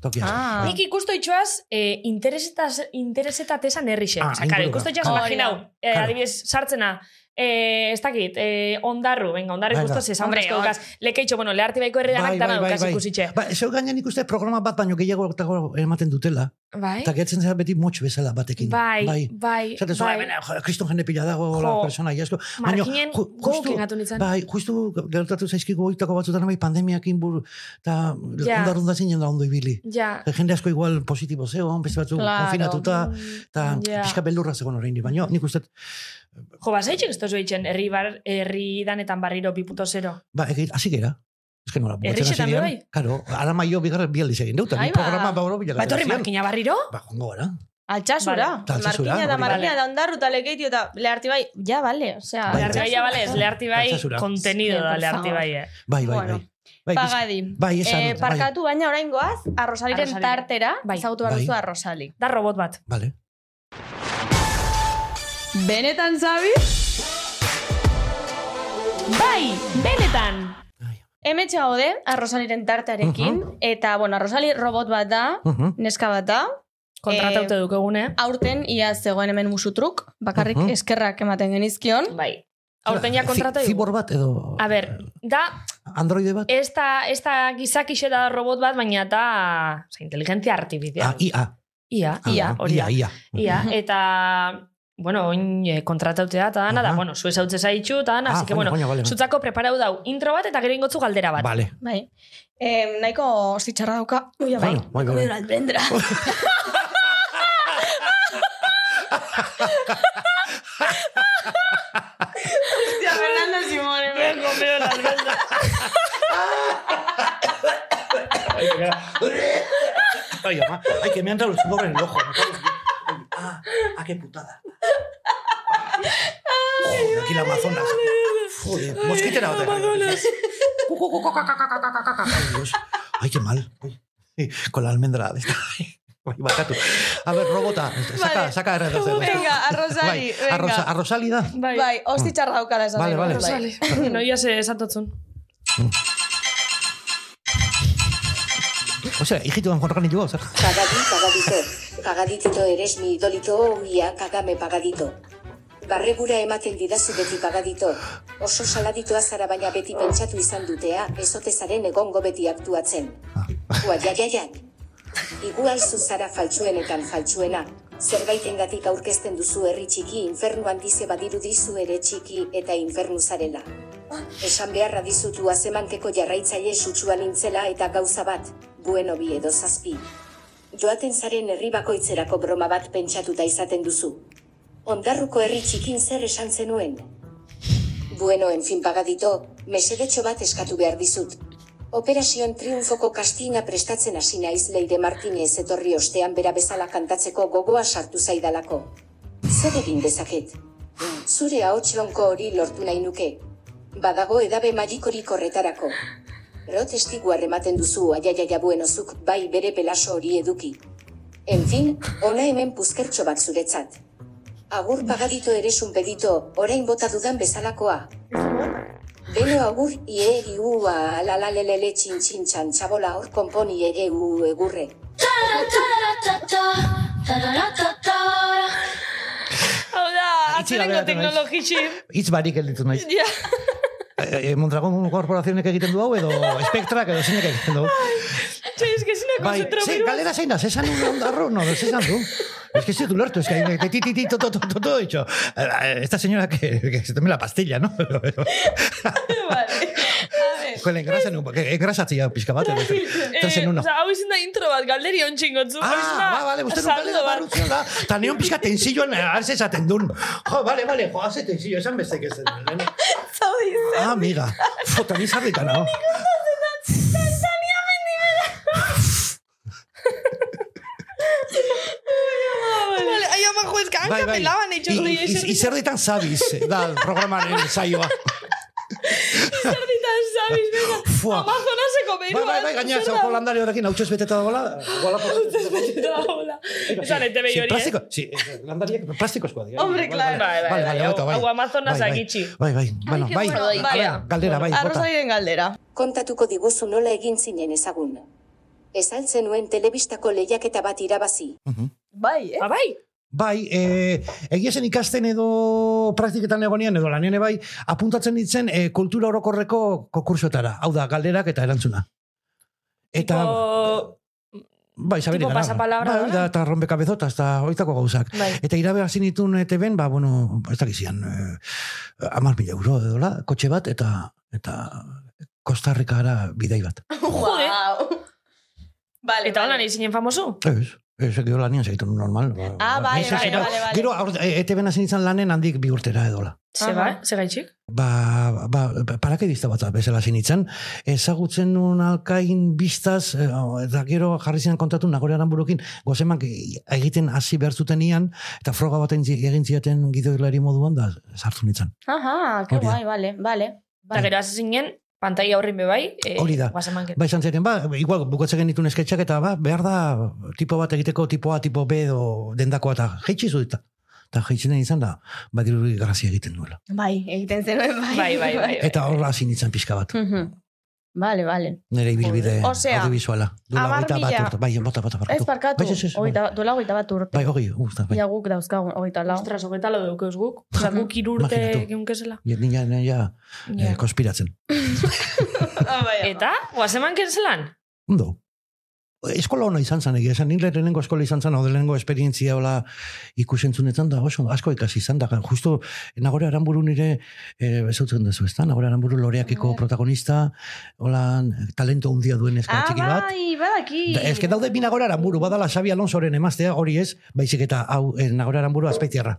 tokia. Ah. Nik ikusto itxoaz, eh, interesetas, interesetatesan herrixek. Ah, Ah, Osa, karo, ikusto itxoaz, imaginau, eh, adibidez, sartzena, eh, ez dakit, eh, ondarru, venga, ondarru Venga. ikusto zezan Hombre, asko on- dukaz. Lekeitxo, bueno, leharti baiko herridanak dana dukaz ikusitxe. Ba, zeu gainean ikuste programa bat baino gehiago eta ematen dutela. Bai, Eta getzen zera beti motx bezala batekin. bai, bai, Zaten zua, bai. bai. kriston jende pila dago, la Jo. persona iasko. Baina, Markinen ju- justu- nintzen. Bai, justu gertatu zaizkigu oitako batzutan bai pandemiakin buru, eta Ja. ondarrun da zinen da ondo ibili. Ja, Jende asko igual positibo zegoen, beste batzu Claro. konfinatuta, eta Ja. pixka beldurra zegoen orain baina nik uste, jo, bazaitxek ez tozu eitzen, herri, bar, herri danetan barriro 2.0. ba, egit, hasi gera. Ez que nola, bukatzen hasi bai? Karo, ara maio bigarren bi aldiz egin dut, Ai, ni ba. programa ba oro bila Ba, etorri markina barriro? Ba, jongo gara. Altxasura. Vale. Markina eta hori. markina Vale. eta ondarru eta lekeitio eta leharti bai. Ja, bale. Osea, Bai, Leharti bai, ja, bale, ez leharti bai, kontenido da leharti bai, eh. Bai, bai, bai. Bai, Pagadi. bai, esan, Eh, parkatu baina orain goaz, arrosaliren Arrosali. tartera, Bai. ezagutu behar Bai. duzu arrosali. Da robot bat. Vale. Benetan zabi? Bai, benetan! Hemetxe gaude, arrosaliren tartarekin, eta, bueno, arrosali robot bat da, Mhm. neska bat da, Kontrataute Eh, duk egune. aurten ia zegoen hemen musutruk, bakarrik Mhm. eskerrak ematen genizkion. Bai. Aurten ja kontrata Fibor bat edo... A ber, da, Androide bat? ez da, ez da gizakixe da robot bat, baina da, oza, inteligentzia artifizial. Ah, IA. Ia, Ah, ia, hori da. IA, IA. Ia, eta, bueno, oin eh, kontratautea, eta dana, da, Aha. bueno, zu ezautze zaitxu, eta dana, Ah, así que, baina, bueno, baina, vale. zutzako preparau dau intro bat, eta gero ingotzu galdera bat. Vale. Bai. Eh, nahiko zitxarra dauka. Ui, bai. Bueno, bai, bai, bai. Hostia, Fernando Simón. Vengo, veo la almendra. Ay, ama. Ay, que me ha entrado el sudor en el ojo. me cago en. Ay, Ah, ah, qué putada. Joder, aquí la Amazonas. Otra. Amazonas. Ay, Dios. Ay, qué mal. Con la almendra bakatu. A ver, robota, saca, Vale. saca RDC. Venga, arrosali, Bai, venga. arrosa, arrosalida. Bai, Bai, hosti txarra daukala esan. Vale, nahi vale. dut, bai. Rosali. *laughs* No, ia se esatotzun. O sea, hijito, encontrar ni yo. Pagadí, pagadito. Pagaditito eres mi idolito, ia kagame pagadito. Barregura ematen didazu beti pagadito. Oso saladitoa zara baina beti pentsatu izan dutea, ezotezaren egongo beti aktuatzen. Guaiaiaiak. Igual zu zara faltsuenetan faltsuena. Zerbaitengatik aurkezten duzu herri txiki infernuan dize badiru dizu ere txiki eta infernu zarela. Esan beharra dizutu azemankeko jarraitzaile sutsua nintzela eta gauza bat, bueno bi edo zazpi. Joaten zaren herri bakoitzerako broma bat pentsatuta izaten duzu. Ondarruko herri txikin zer esan zenuen? Bueno, en fin pagadito, mesedetxo bat eskatu behar dizut. Operazion triunfoko kastina prestatzen hasi naiz Leire Martinez etorri ostean bera bezala kantatzeko gogoa sartu zaidalako. Zer egin dezaket? Zure ahotsionko hori lortu nahi nuke. Badago edabe magikorik horretarako. Rotestiguar ematen duzu aiaiaia buenozuk bai bere pelaso hori eduki. En fin, ona hemen puzkertxo bat zuretzat. Agur pagadito ere pedito, orain bota dudan bezalakoa. Beno agur, ieri ua, la la le le le txin txin txan, txabola hor konponi ere u egurre. Hau da, atzerengo teknologixi. Hitz barik gelditu naiz. Ja. E, e, Mondragon korporazionek egiten du hau edo Spektrak edo zeinek egiten du. Txai, eske zina Bai, konzentra ze, galera zein da, zesan un ondarro, no, zesan du. Es que ez dut ulertu, es que hay ti, ti, ti, to, to, to, to, to, dicho. Eh, Esta señora que, que se tome la pastilla, ¿no? Con la engrasa, no, que engrasatzea pixka bat. edo, Eta zen uno. Hau izin da intro bat, galderi ontsin gotzu. Ah, ba, vale, uste dut galera barrutzea da. Ta neon pixka tensilloan, arze esaten dun. Jo, vale, vale, jo, haze tensillo, esan beste que zen. Ah, amiga. Fota, ni zarritan, no? Vale, ai, ama, jo, eska, Bai, hanka bai. pelaban eitxo. I- i- Izerditan zabiz, da, programaren saioa. Zerditan, *laughs* sabiz, bera. *laughs* Fua. Berua. Bai, bai, bai, gaina, zauko landari horrekin hau beteta dagoela. Gola, Esan, ete behi Sí, hori, eh? plastiko, sí, eh, landariak plastikozkoa dira. Hombre, claro. Bai, bai, bai, hobeto, hau- Amazonas Bai, bai. agitxi. Bai, bai, bueno, bai, bai. galdera, bai, bota. Arrozariren galdera. Kontatuko diguzu nola egin zinen ezagun. Ezaltzen nuen telebistako lehiaketa bat irabazi. Bai, eh? Ba, bai. Bai, eh, egia zen ikasten edo praktiketan egonian edo lanene bai, apuntatzen ditzen eh, kultura orokorreko konkursuetara. Hau da, galderak eta erantzuna. Eta, Tipo, bai, saberi tipo pasapalabra, Bai, da? da, eta rompekabezotas, eta hoitako gauzak. Bai. Eta irabe hasi nituen ETB-en, ba, bueno, ez dakizian, eh, amar mila euro edo, la, kotxe bat, eta, eta Kostarrikara bidai bat. *laughs* Wow. Vale, Eta hola vale. nahi zinen famosu? Ez, ez, gero lanian zaitu normal. Ba, Ah, ba, vale, ez, ez, vale, gero- vale, vale. Gero, aur- e- ETB-en hasi nintzen lanen handik bi urtera edola. Ze bai, ze gaitxik? Ba, ba, parakedista bat bezala zinitzen, ezagutzen nun alkain biztaz, eh, eta gero jarri ziren kontatu nagore aranburukin, gozeman egiten hasi behar zuten ian, eta froga baten zi- egin ziaten gidoilari moduan, da sartu nintzen. Aha, da. guay, vale, vale. Eta vale. gero hasi zinen, pantai aurrin bebai, e, Hori da. Ba, izan ziren, ba, igual, bukatzen genitun esketxak, eta ba, behar da, tipo bat egiteko, tipo A, tipo B, edo dendakoa, eta jeitsi zuita. Eta jeitzen izan da, badiru grazia egiten duela. Bai, egiten zenuen, bai. Bai, bai, bai. Eta horra hasi nintzen pixka bat. Mhm. Vale, vale. Nire ibilbide Osea, audiovisuala. Duela hogeita bat urte. Bai, bota, bota, barkatu. Ez parkatu, Bai, ez, ez, bai. hogeita- duela hogeita bat urte. Bai, hogei, usta, bai. Ia guk dauzkagun, hogeita lau. Ostras, hogeta lo deukeuz guk. Osa, guk irurte geunkezela. Ja, Nina, nina, ja, eh, konspiratzen. *laughs* Ah, bai, Eta, guazemanken zelan? Ondo. Eskola ona izan zen, egia esan, nire lehenengo eskola izan zen, hau lehenengo esperientzia hola ikusentzunetan da, oso, asko ikasi izan da, justo nagore aranburu nire, e, bezautzen duzu, ez da, nagore aranburu loreakiko protagonista, hola, talento handia duen eska Ah, txiki bat, bai, badaki. Da, ez que daude bi nagore aranburu, badala Xabi Alonsoren emaztea, hori ez, baizik eta hau, eh, nagore aranburu azpeitiarra.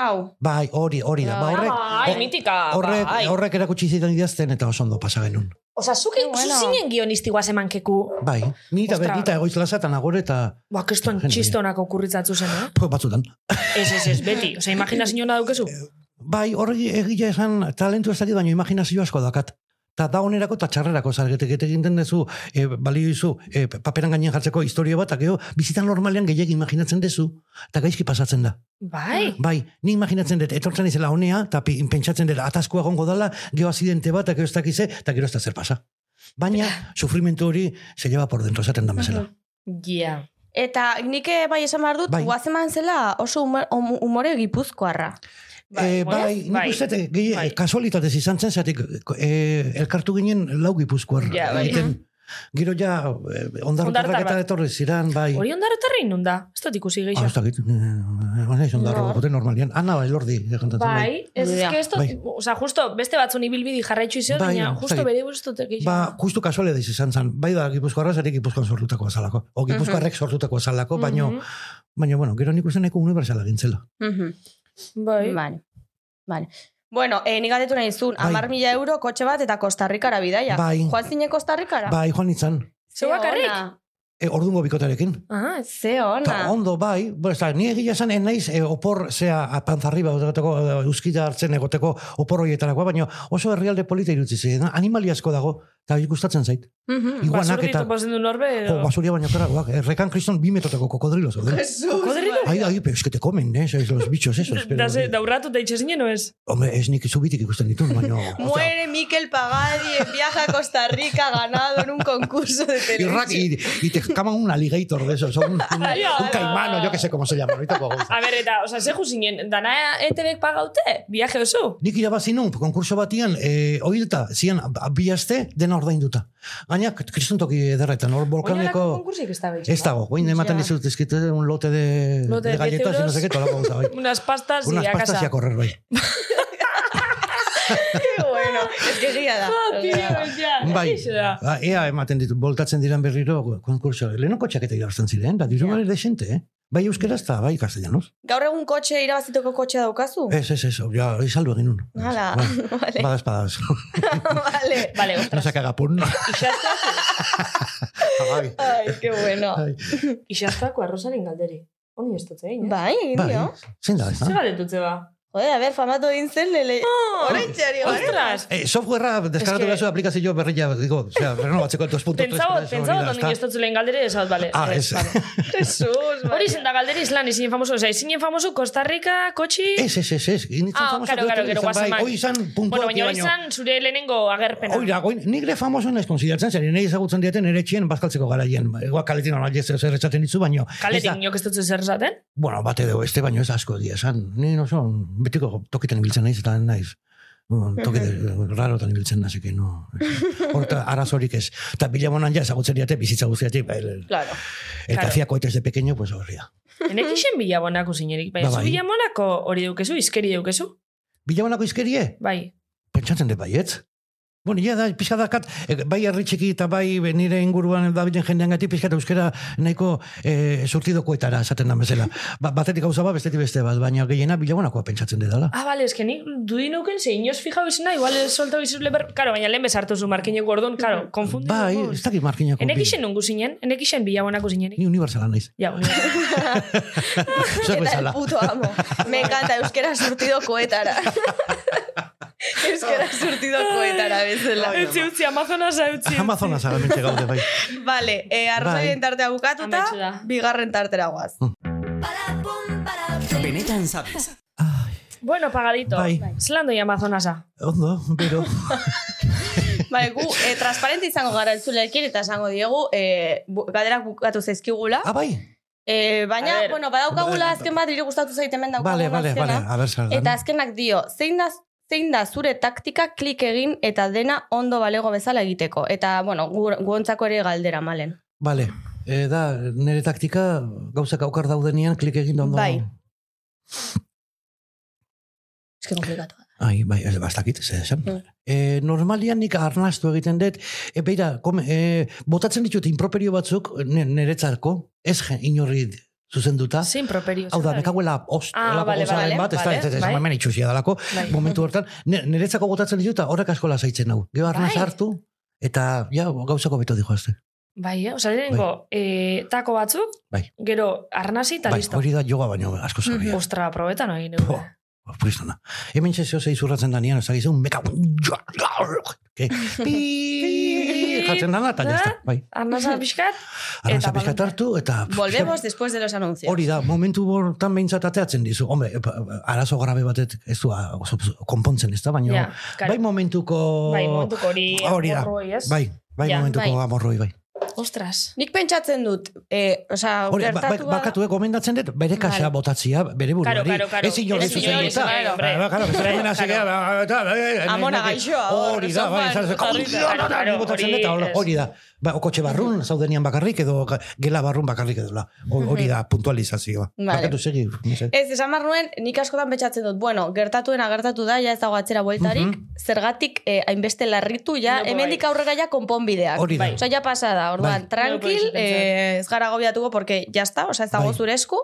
Hau. Bai, hori, hori da, ba horrek, Bai, mitika, horrek, bai. horrek erakutsi zidan idazten eta oso ondo pasa genuen. Osa, zuk Qué bueno. zuzinen gionisti guazemankeku. Bai, ni eta Ostra. betita egoiz laza eta nagore eta Ba, Gente. txistonak okurritzatzu zen, eh? po, batzutan. Ez, ez, ez, beti. Osa, *laughs* imaginazioa daukezu? Bai, horri egia esan talentu ez dakit, baina imaginazio asko dakat. Ta da onerako eta txarrerako, zargetek egiten dezu, e, balio izu, e, paperan gainean jartzeko historio bat, eta bizitan normalean gehiagin imaginatzen dezu, eta gaizki pasatzen da. Bai. Bai, ni imaginatzen dut, etortzen izela honea, eta pentsatzen dut, ataskua egongo dala, gero azidente bat, eta gero ez dakize, eta gero ez da zer pasa. Baina, *laughs* sufrimentu hori se lleva por dentro, esaten da bezala. Ja. Eta nik eh, bai esan behar dut, Bai. guazeman zela oso umore gipuzkoarra. Bai, bueno, bai, nik bai. uste, gehi, Bai. kasualitatez izan zen, zatik, e, elkartu ginen lau gipuzkoar Ja, bai. egiten. Gero ja, e, ondarrotarrak Ondarrotar eta etorri ziran, bai. Hori ondarretarri nunda? Ez dut ikusi Ah, gehiago. ez dakit, eh, ez ondarro, Nor? gote normalian. Ana, elordi, egantatzen Bai, ez ez dut, Bai. oza, justo beste batzun ibilbidi jarraitzu izan, Bai, baina justo dakit. bere buruz dut gehiago. Ba, justu kasuale daiz izan zen. Bai da, gipuzkoarra zarik gipuzkoan sortutako azalako. O gipuzkoarrek sortutako azalako, baino, Mhm. baina, bueno, gero nik uste nahiko universala gintzela. Mhm. Bai. Vale. Vale. Bueno, eh, nik galdetu nahi zuen, Bai. amar mila euro kotxe bat eta Kostarrikara bidaia. Bai. Joan zine Kostarrikara? Bai, joan nintzen. Zeu bakarrik? E, ordungo bikotarekin. Ah. Ze Ta ona. ondo bai, bueno, eta ni egia esan en naiz e, opor zea panzarriba egoteko e, euskita hartzen egoteko opor horietarakoa, baina oso herrialde polita irutzi ziren, animali asko dago, Eta gustatzen zait. Mhm. Iguanak Basurdi eta... du norbe, edo... basuria baina kara, guak, errekan kriston bi metroteko kokodrilo zauden. Kodrilo? Ai, ai, pero es que te comen, eh, esos, los bichos esos. Pero, Da, ze, daurratu da itxezinen, o ez? Hombre, ez nik zubitik ikusten ditun, baina... Muere Miquel Pagadi en viaje a Costa Rica ganado en un concurso de Y, televisión. y, y te caman un alligator de esos, un, un, un ai, caimano, ai. yo que sé cómo se llama, ahorita puedo gauza. A ber, eta, oza, ze juzinen, dana ETV-ek pagaute? Viaje oso? Nik irabazi nun, konkurso batian, eh, oideta, zian, bi aste, dena ordainduta. Gaina, kristontoki ederretan, hor Oinarako volkaneko... konkursik ez da behitxe. Ez dago, guain ematen dizut, ezkite un lote de, Lote de de 10 galletas, y no euros. sé qué, tolako gauza, bai. Unas pastas Unas y a pastas y casa. a correr, bai. *laughs* *laughs* Bueno, es que gira da. Bai, ba, ea ematen ditu, boltatzen diran berriro konkurso. Lehenoko txaketa irabazten ziren, da, diru Ja. yeah. desente, eh? Bai euskeraz eta bai castellanos. Gaur egun kotxe irabaziteko kotxea daukazu? Ez, ez, ez, ja, hori saldu egin nun. Hala, Bai. *laughs* vale. Bada espadaz. *laughs* vale. Vale, No ostras. se caga pun. Bai. Ay, qué bueno. Bai. Ixastako arrozaren galderi. Ondi ez dut egin, eh? Bai, Bai, indio. zein da, ez da? galdetutze ba? Joder, a ver, famatu egin zen lele. Oh, Orain txari, bai. Ostras! Eh, softwarea deskargatu Es que- gazu aplikazio berria, digo, o sea, renovatzeko 2.3. Pentsabot, pentsabot, ondi ez dut zelen galderi, ez bale. Ah, ez. *laughs* Jesus, Hori zen da galderi izlan, izinen famoso, oza, izinen famoso Costa Rica, kotxi... Ez, ez, ez, ez. Initzen Ah, famoso karo, karo, gero guazaman. Hoi izan Bueno, puntuak baina hori izan zure lehenengo agerpena. Oira, goin, nik le famoso naiz konsideratzen zer, nahi ezagutzen dieten ere txien bazkaltzeko garaien. Igual kaletin hona ez zer esaten ditzu, baino. da- niok ez dut zer esaten? Bueno, bate dugu, este baino ez asko dia, esan. Ni no son, betiko tokitan ibiltzen naiz, eta naiz. Bueno, toki rarotan ibiltzen nazik, no. *laughs* Horta, arazorik ez. Eta bilamonan ja ezagutzen diate bizitza guztiatik, ba, el, Claro. el Claro. que hacía cohetes de pequeño, pues horria. Enek isen bilabonako zinerik, baina Ba, zu bai. bilamonako hori dukezu, izkeri dukezu? Bilamonako izkerie? Bai. Pentsatzen dut baietz. Bueno, ja da, pixka dakat, eh, bai herri txiki eta bai nire inguruan dabilen jendean gati, pixka euskera nahiko eh, surtidokoetara esaten da bezala. Ba, batetik gauza bat, bestetik beste bat, baina gehiena bilabonakoa pentsatzen dela. Ah, bale, eske nik dudi nuken, ze inoz fijau izena, igual ez solta bizuz leber... Karo, baina lehen bezartu zu markineko orduan, karo, konfundidu. Bai, ez dakit markinako. Enek isen nungu zinen, enek isen bilabonako zinenik. Ni universala naiz. Ja. *laughs* Zuek Eta el puto amo. Me encanta, euskera surtido *laughs* *laughs* euskera surtido koetara bezala. Etzi utzi, Amazonasa utzi. Amazonas ara mentxe gaude, bai. *laughs* Vale, eh, arrazoien tartea bukatuta, Ametsu da. bigarren tartera guaz. Benetan sabes. Bueno, pagadito. Bai. Zelan doi Amazonasa? Ondo, bero. *laughs* Bai, gu, eh, transparente izango gara entzuleekin eta esango diegu, eh, bu- galderak bukatu zaizkigula. Ah, bai? Eh, baina, bueno, badaukagula Vale. azken bat, niri gustatu zait hemen daukagula Vale, vale, azkena. vale. A ver. Eta azkenak dio, zein da, zein da zure taktika klik egin eta dena ondo balego bezala egiteko. Eta, bueno, gu, guontzako ere galdera malen. Vale. E, da, nire taktika gauzak aukar daudenean klik egin da ondo. Bai. Que komplikatu. Ai, bai, ez bastakit, ez esan. Mm. E, normalian nik arnastu egiten dut, e, beira, kom, e, botatzen ditut improperio batzuk niretzako, ez inorri zuzenduta. Zein properio. Hau da, nekaguela ost, Ah, elako vale, vale, bat, ez da, ez, ez, ez, bai. hemen itxusia dalako, Bai. momentu hortan, niretzako botatzen ditut, eta horrek asko lasaitzen hau. Gero arnaz Bai. hartu, eta, ja, gauzako beto dijoazte. Bai, eh? Osa, lehenengo, eh, tako batzuk, Bai. gero arnasi eta Bai, listo. hori da joga baino asko zabia. Ostra, probetan egin Jo, dugu. Pristona. Hemen txezio zei zurratzen danean, ez dakizu, meka... Ke, *laughs* pi... Jatzen dana, eta jazta. Bai. Arnasa pixkat, *laughs* Eta pixkat hartu, eta... Volvemos después de los anuncios. Hori da, momentu bortan behintzat ateatzen dizu. Hombre, epa, arazo grabe batet ez du a, oso, konpontzen ez da, baina... Ja, bai momentuko... bai, momentuko hori, Hori da. Bai, bai momentuko bai. amorroi, bai. Ostras. Nik pentsatzen dut, eh, osea, Hori, ba, ba, gertatu bada- bakatu, eh, gomendatzen dut, bere kaxa Vale. botatzia, bere buruari. Karo, karo, karo. Ez zuzen inori duta. zuzen. Ba, Karo. gara, eta, eh, Amona eh, gaixoa, hor, Hori da, bai, hori eta hola, ez. hori da. Ba, o kotxe barrun, zaudenian bakarrik, edo gela barrun bakarrik edo la. Hori da, puntualizazioa. Vale. Bakatu segi. Ez, esan behar nuen, nik askotan betxatzen dut, bueno, gertatuena gertatu da, ja ez dago atzera bueltarik, zergatik eh, hainbeste larritu, ja, Bai. hemendik aurrera ja konponbideak. Hori da. Osa, ja pasada, orduan, Bai. tranquil, No eh, ez gara agobiatuko, porque ya está, osa, ez dago Bai. zure esku,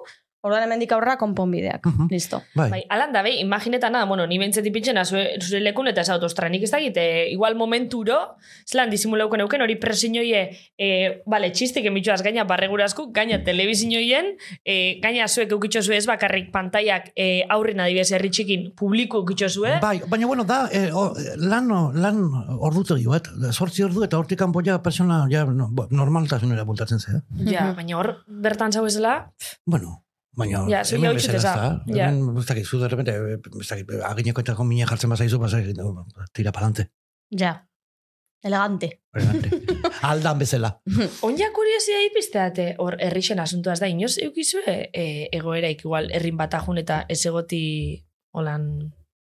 Orduan hemendik aurrera konponbideak. Mhm. Listo. Bai. Bai, alan da, bai, imagineta nada, bueno, ni bentzeti pitxena zure, zure lekun eta esat, ostra, nik ez dakit, e, igual momenturo, zelan disimuleuken euken, hori presiñoie, e, bale, txistik emitxoaz gaina barregurazku, gaina telebizinioien, e, gaina zuek eukitxo zue ez bakarrik pantaiak e, aurrin adibidez herri txikin publiko eukitxo zue, Bai, baina bueno, da, eh, o, lan, lan ordutegi bat, sortzi ordu eta hortik kanpo ja persona ja, no, normaltasunera bultatzen zea. ja, baina hor bertan zau ezela, Bueno, baina Ja, hemen hau bezala ez da. Ja. Hemen, ez dakit, zu de repente, eh, ez dakit, agineko eta mina jartzen bazaizu, basa, no, tira palante. Ja. Elegante. Adelante. *laughs* Aldan bezala. *laughs* onja kuriosia ipizteate hor herrixen asuntoaz da, inoz eukizue e, egoeraik igual herrin batajun eta ez egoti holan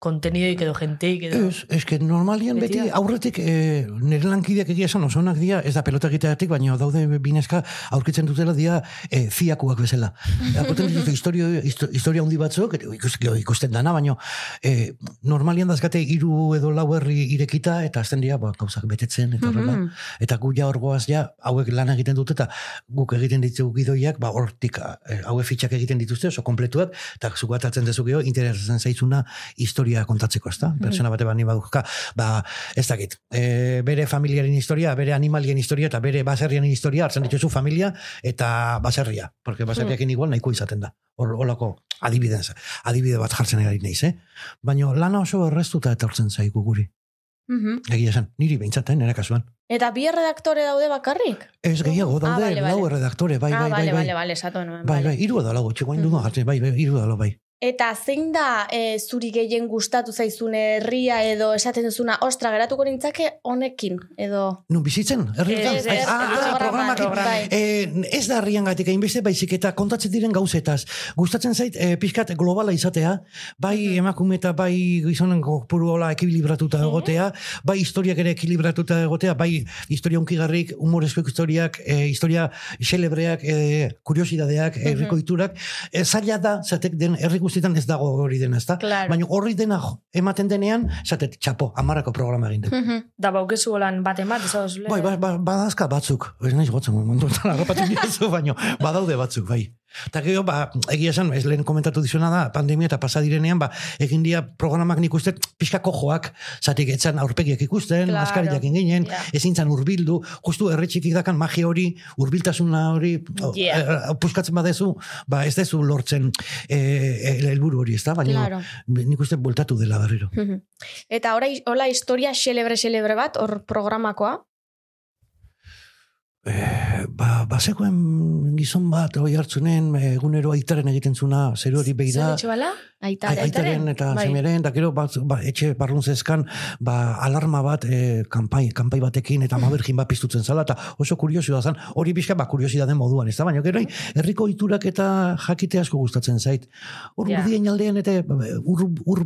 kontenidoik edo jenteik edo... Ez, ez que normalian Beti aurretik e, nire lankideak egia esan oso onak dira, ez da pelota egiteatik, baina daude bineska aurkitzen dutela dira e, ziakuak bezala. *laughs* Akoten dituzte historio, histo- historia handi batzuk, gero ikusten dana, baina e, normalian dazkate hiru edo lau herri irekita, eta azten dira ba, gauzak betetzen, eta horrela. Mhm. Eta gu ja orgoaz ja, hauek lan egiten dute, eta guk egiten ditugu gidoiak, ba, hortik, eh, hauek fitxak egiten dituzte, oso kompletuak, eta zuk atatzen dezu geho, interesatzen zaizuna historia kontatzeko, ezta? Pertsona bate bani baduzka, ba, ez dakit, e, bere familiaren historia, bere animalien historia, eta bere baserriaren historia, hartzen dituzu familia, eta baserria, porque baserriakin igual nahiko izaten da. Hor, holako adibidez, adibide bat jartzen ari naiz, eh? Baina lana oso errestuta etortzen zaigu guri. Mhm. Egia esan, niri beintzaten, nire kasuan. Eta bi erredaktore daude bakarrik? Ez gehiago, Ah, daude, bale, bale. lau erredaktore, bai, ah, bai, bai, bale, bai. Bai, bale. bai, lau, txekoain du Mhm. jartzen, bai, bai, iru edo bai. Eta zein da e, zuri gehien gustatu zaizun herria edo esaten duzuna, ostra, geratuko nintzake honekin, edo... Nun bizitzen? Herrietan? Ez, ez, ah, programak. Eh, ez da herrian gatik hainbeste, baizik eta kontatzen diren gauzetaz. Gustatzen zait, eh, pixkat globala izatea, bai emakume eta bai gizonen kopuru ekilibratuta egotea, bai historiak ere ekilibratuta egotea, bai historia unkigarrik, humorezko historiak, eh, historia xelebreak, eh, kuriosidadeak, herriko iturak, eh, zaila da, zatek den, herri guztietan ez dago hori dena, ez da? Claro. Baina horri dena ematen denean, zatet, txapo, amarako programa egin dut. Mhm. Da baukezu holan bat, ez hau zule. Bai, ba, ba, badazka batzuk. Ez naiz gotzen, *laughs* harrapatu diazu, baino, badaude batzuk, bai. Eta gero, ba, egia esan, ez lehen komentatu dizuna da, pandemia eta pasa direnean, ba, egin dia programak nik uste, pixka kojoak, zatik etzan aurpegiak ikusten, Claro. maskariak ginen, Ja. ezin zan urbildu, justu erretxitik dakan magia hori, urbiltasuna hori, Yeah. eh, puskatzen badezu, ba, ez dezu lortzen eh, el- helburu hori, ez da? Baina Claro. nik uste bultatu dela berriro. *laughs* Eta ora, hola historia xelebre-xelebre bat, hor programakoa? Eh, ba, bazegoen gizon bat, hoi hartzunen, eh, egunero aitaren egiten zuna, zeru hori behi da, Zer bala? Aita, Ai- aitaren eta Bai. semeren, da gero bat, ba, etxe barrun zezkan, ba, alarma bat, eh, kanpai, kanpai batekin, eta *laughs* mabergin bat piztutzen zala, eta oso kuriosioa zen, hori pixka, ba, kuriosidade moduan, ez da, baina gero, herriko iturak eta jakite asko gustatzen zait. Hor Ja. urdien aldean, eta ba, ur, ur,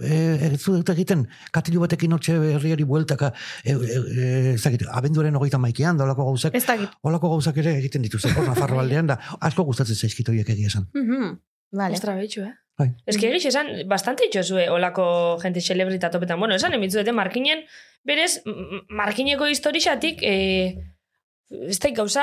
eh, ez dut egiten, katilu batekin hortxe herriari bueltaka, eh, ez dakit, abenduaren hogeita maikean, da olako gauzak, Ez dakit. Olako gauzak ere egiten dituzte, hor Nafarro aldean da, asko gustatzen zaizkit horiek egia esan. Mhm. Vale. Ostra, behitxu, eh? Bai. Ez que egiz esan, bastante itxosue olako gente celebrita topetan. Bueno, esan emitzuete markinen, berez, markineko historixatik, e, ez da, gauza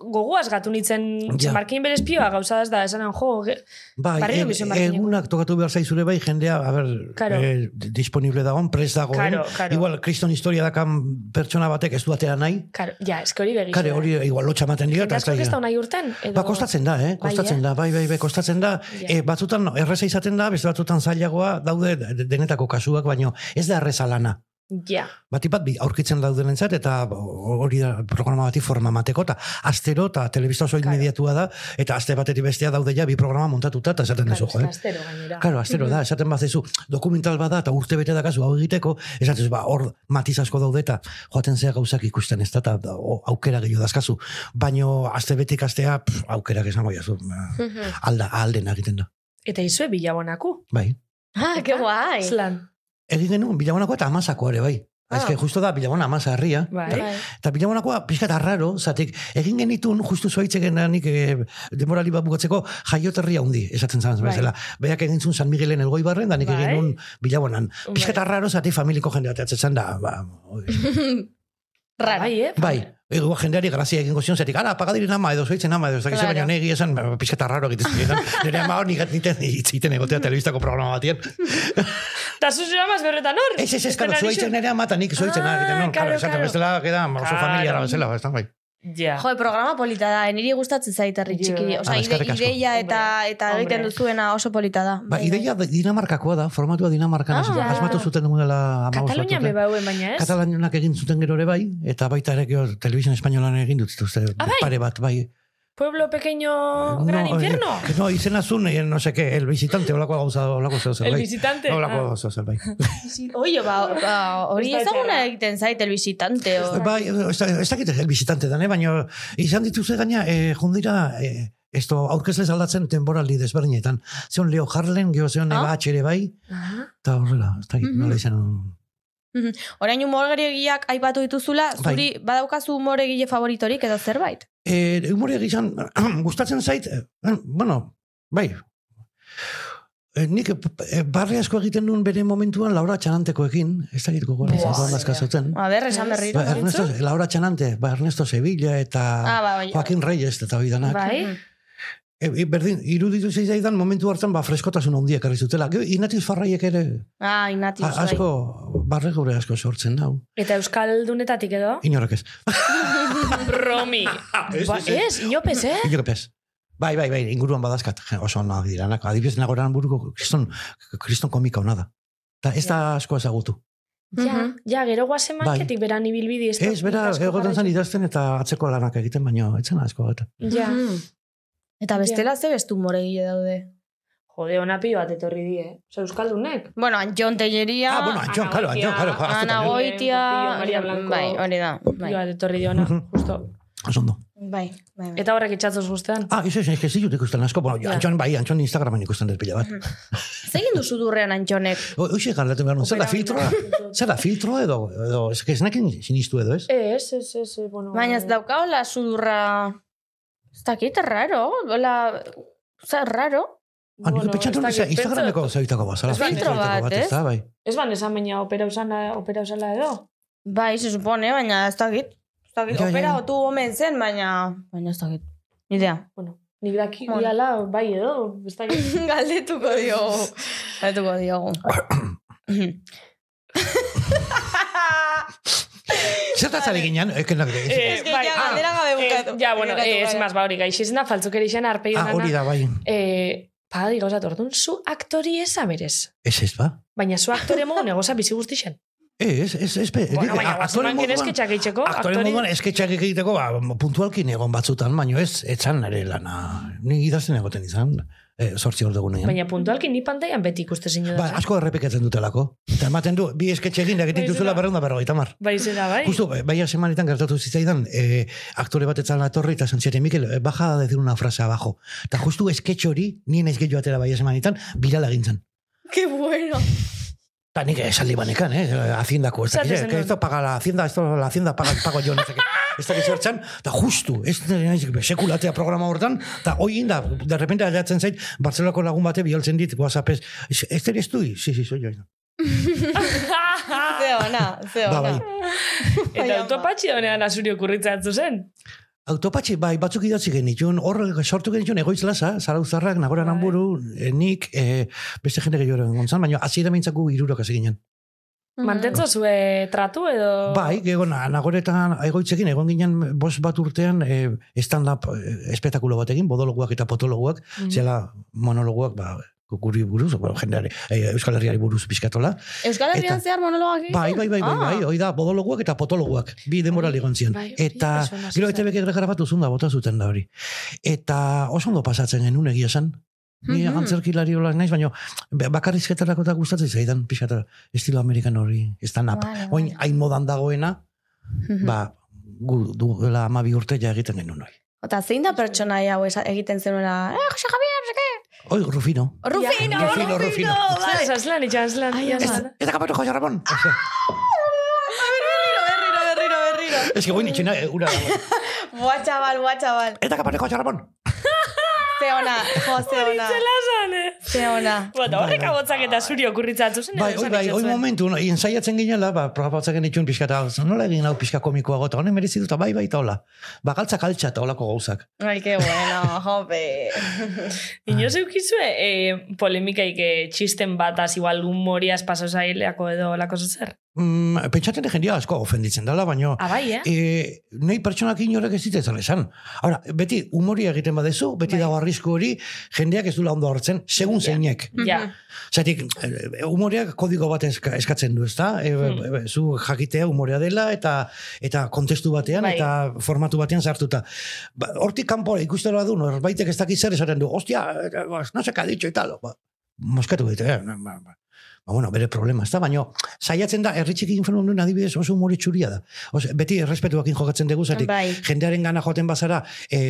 goguaz gatu nitzen, Ja. markin berez pioa gauza ez da, esanan, jo, ge, Bai, Barriro e- bizen markineko. egunak tokatu behar zaizure bai, jendea, a ber, Claro. eh, disponible dagoen, pres dagoen. Claro, claro. Igual, kriston historia dakan pertsona batek ez du atera nahi. karo, ja, eske hori begizu. Kare, hori igual lotxa ematen dira. eta ez Asko ez da- nahi urten? Edo... Ba, kostatzen da, eh? Bai, Kostatzen eh? da, bai, bai, bai, kostatzen da. Ja. Eh, batzutan erreza izaten da, beste batzutan zailagoa daude de- denetako kasuak, baino ez da erreza lana. Ja, Batipat bi aurkitzen daudenentzat eta hori da programa bati forma mateko eta astero eta telebista oso inmediatua da eta aste batetik bestea daude ja bi programa montatuta eta esaten duzu, jo, eh? astero gainera. Claro, astero da, esaten bazezu, dokumental bada eta urte bete dakazu hau egiteko, esaten ba, hor matiz asko daude eta joaten zea gauzak ikusten ez da, eta aukera gehiago dazkazu. Baino, aste betik astea, pff, aukerak esan goiazu, Mhm. alda, alden egiten da. Eta izue bilabonaku. Bai. Ah, que guai. Zlan. Egin genuen, bilabonako eta amasako ere, bai. Ah. Ez que justo da bilabona amasa herria. Bai. Bai. Eta bilabonakoa pixkat arraro, zatik, egin genitun justu zuaitzeken nik e, demorali bat bukatzeko jaioterria hundi, esaten zan Bai. bezala. Beak egin zuen San Miguelen elgoi barren, da nik Bai. egin nun bilabonan. Pixkat Bai. arraro, zatik familiko jende bat atzen da, ba, *laughs* Rara. Bai, eh? Bai, ego jendeari grazia egingo zion, zetik, ala, pagadiren ama edo zoitzen ama edo, zakizu Claro. baina negi esan, pixkata raro egiten ziren. *laughs* Nire ama hor niten itziten egotea telebistako programa batien. *laughs* Ta zu zera maz berretan hor? Ez, ez, ez, karo, zoitzen nire ama eta nik zoitzen Ah, claro, claro. bestela, queda oso familiara bezala, ez da, bai. Ja. Jo, programa polita da, niri gustatzen zait herri Jo. txiki. Osa, ide, ideia eta, eta egiten duzuena oso polita da. Ba, ideia Dinamarkakoa da, formatua Dinamarkan, Ah, ah, ja. asmatu zuten dela amabos Katalunian beba hauen baina, ez? Katalanianak egin zuten gero ere bai, eta baita ere gero Televisión Espainolan egin dut zituzte, Ah, bai? pare bat, bai. Pueblo pequeño gran eh, infierno. no, izena zun, eh, no sé qué, el visitante, olako gauza, olako zeu zer, El bai. visitante. Olako Ah. gauza zer, bai. Oio, ba, ba, hori Ez ezaguna txarra. egiten zait, el visitante. O... Bai, ez da- ez dakit el visitante dane, baina izan dituze gaina, eh, jundira, eh, esto aurkezlez aldatzen temporaldi desberdinetan. Zeon Leo Harlen, geho zeon Ah? Eva ere bai, eta horrela, ez dakit, Mhm. nola izan. Orain humoregiak aipatu dituzula, Bai. zuri badaukazu humoregile favoritorik edo zerbait? Eh, humore gizan, *clears throat* gustatzen zait, eh, bueno, bai, Eh, nik eh, barre asko egiten nuen bere momentuan Laura Txanantekoekin, ez dakit gogoratzen, Buah. wow, zuten. A ber, esan berriro. Ba, Ernesto, Laura Txanante, ba, Ernesto Sevilla eta Ah, ba. Joaquin Reyes eta hori danak. Bai. E, e, berdin, iruditu zitzaidan momentu hartan ba, freskotasun handiak ekarri zutela. Inatiz Farraiek ere Ah, inati. a, asko, barre gure asko sortzen nau. Eta Euskaldunetatik edo? Inorek ez. *laughs* Bromi. *laughs* Ez, Ba, ez, ez. ez, inopez, eh? Inorek ez. Bai, bai, bai, inguruan badazkat, oso onak diranak. Adibidez, nagoran buruko kriston, kriston komika hona da. Ta ez da asko ezagutu. Ja, Mhm. ja, gero guazen Bai. manketik beran ibilbidi. Ez, bera, zen jarraitu. idazten eta atzeko lanak egiten, baina etzen asko eta. Ja. Mhm. Eta bestela ze bestu humoregile daude. Jode, ona pilo bat etorri die. Osa, Euskaldunek. Bueno, Antxon Telleria, Ah, bueno, Antxon, karo, Antxon, karo, Ana. Goitia, Maria Blanco. bai, hori da. Bai, bat etorri diona, Mhm. justo. Oso ondo. bai, bai. bai. Eta horrek itxatzoz guztean. Ah, ez ez, ez, ditut ikusten asko. Bueno, Ja. Antxon, bai, Antxon Instagramen ikusten dut pila bat. Zegin duzu durrean Antxonek? Hoxe galdatu behar nuen, zer da filtroa? Zer da filtroa edo, edo, ez ez nekin sinistu edo, ez? Ez, ez, ez, ez, bueno. Baina ez daukaola sudurra... Ez dakit, raro, hola... Zer, raro? Ah, nik pentsatu ez nuen, dakit, Instagrameko pentsatu- zaitako bat, zara Ez filtro bat, ez bai. Ez ban esan baina opera usana, opera usala edo? Bai, se supone, baina ez dakit. Ez dakit, Ja, opera ja. otu omen zen, baina... Baina ez dakit. Ni idea. Bueno, nik daki Bueno. diala, bai edo, ez dakit. *laughs* Galdetuko diogu. *laughs* Galdetuko diogu. *coughs* *coughs* *coughs* Zer da zari ginen? Eh, que no- Eh, que bai, ja, ah, galdera gabe eh, bukatu. Ja, bueno, eh, ez maz, ba hori, gaixizena, faltzukeri arpegi Ah, hori da, bai. Eh, pagadi gauzat, orduan, zu aktori eza berez. Ez ez, ba? Baina zu aktore mogu negoza bizi guztixen. Ez, ez, ez, be, Bueno, baina aktore moduan- genezketxak eitzeko. Aktore moduan esketxak egiteko, ba, puntualkin egon batzutan, baina ez, etzan nire lana. Ni idazten egoten izan, eh, sortzi hor dugunean. Baina puntualki ni pantaian beti ikuste zinu Ba, asko errepikatzen dutelako. Eta ematen du, bi esketxe egin, egiten Bai, duzula berreunda berrogeita mar. Bai, zera, bai. Justo, bai semanetan gertatu zitzaidan, eh, aktore bat etzan latorri, eta zantziate, Mikel, eh, baja a decir una frase abajo. Eta justu esketxe hori, nien ez gehiago atera bai semanetan, birala gintzen. Qué bueno. Eta nik esaldi banekan, eh, haciendako, ez dakit, esan que esto paga la hacienda, esto la hacienda paga, pago yo, ez dakit, ez dakit zertzen, eta justu, ez naiz sekulatea programa hortan, eta hoi inda, de repente aldatzen zait, Barcelonako lagun bate biholtzen dit, whatsappez, ez eres tu? Sí, sí, soy yo. *laughs* Ze ona, ze Ba, ona. bai. Eta Bai, autopatxi honean asuri okurritzatzu zen. Autopatxe, bai, batzuk idatzi genitun, hor sortu genitun egoitz lasa, zarauzarrak, nagoran Bai. hanburu, eh, nik, eh, beste jende gehiago gontzan, baina hasiera mintzaku irurok hasi ginen. Mantentzo zue tratu edo... Bai, gego na- nagoretan egoitzekin, egon ginen bos bat urtean eh, stand-up eh, espetakulo bat egin, bodologuak eta potologuak, Mm. zela monologuak, ba, guri buruz, bueno, jendeari, eh, Euskal Herriari buruz pizkatola. Euskal Herrian zehar monologak? Bai, bai, bai, bai, Ah. bai, hoi da, bodologuak eta potologuak, bi denbora ligon. Bai, hori eta, gero. ETBek egre grabatu zunda, bota zuten da hori. Eta oso ondo pasatzen genuen egia esan. Ni Mhm. antzerkilari hola naiz, baina bakarrizketarako eta gustatzen zaidan, pixata, estilo amerikan hori, stand up. Vale, Oin, hain modan dagoena, ba, gu, duela amabi urte ja egiten genuen hori. Eta zein da pertsona hau egiten zenuela? Eh, Jose Javier, Oi, Rufino. Rufino, Rufino, Rufino. Zaslan, itxaslan. Ai, ja, ama. zaslan. Eta kapatu Jose Ramon. Berriro, berriro, berriro, berriro. Ez que goin itxena, eh, ura dago. *laughs* Buah, chaval, buah, chaval. Eta kapatu Jose Ramon. *laughs* Ze ona, jo, ze ona. Zan, eh? Ze ona. Bueno, horrek abotzak eta zuri okurritzatu zen. Bai, oi, esan bai, izan oi momentu, no, ensaiatzen ginela, ba, probatzen genituen pixka eta nola egin hau pixka komikoa gota, honen merezi dut, bai, bai, eta hola. Ba, galtzak altxa eta holako gauzak. Ai, que bueno, *laughs* jope. *laughs* Inoz eukizue, eh, polemikaik eh, txisten bataz, igual humoriaz paso zaileako edo lako zer? Mm, pentsatzen de jendia asko ofenditzen dela, baino, Ah, bai, eh? e, nahi pertsonak inorek ez ditezan esan. Ahora, beti humoria egiten badezu, beti Bai. dago arrisku hori, jendeak ez dula ondo hartzen, segun Ja. zeinek. Ja. Zatik, eh, humoriak kodigo bat eska, eskatzen du, ezta? E, Hmm. e, zu jakitea humorea dela eta eta kontestu batean Bai. eta formatu batean sartuta. Ba, hortik kanpo ikusten badu, norbaitek ez dakit zer esaten du, ostia, eh, no se ha dicho y tal. Ba, moskatu bete, eh? Ba, bueno, bere problema, ez da, baina saiatzen da, erritxekin fenonuen adibidez oso humori txuria da. Ose, beti errespetuakin jokatzen dugu, zatik, Bai. jendearen gana joaten bazara, e,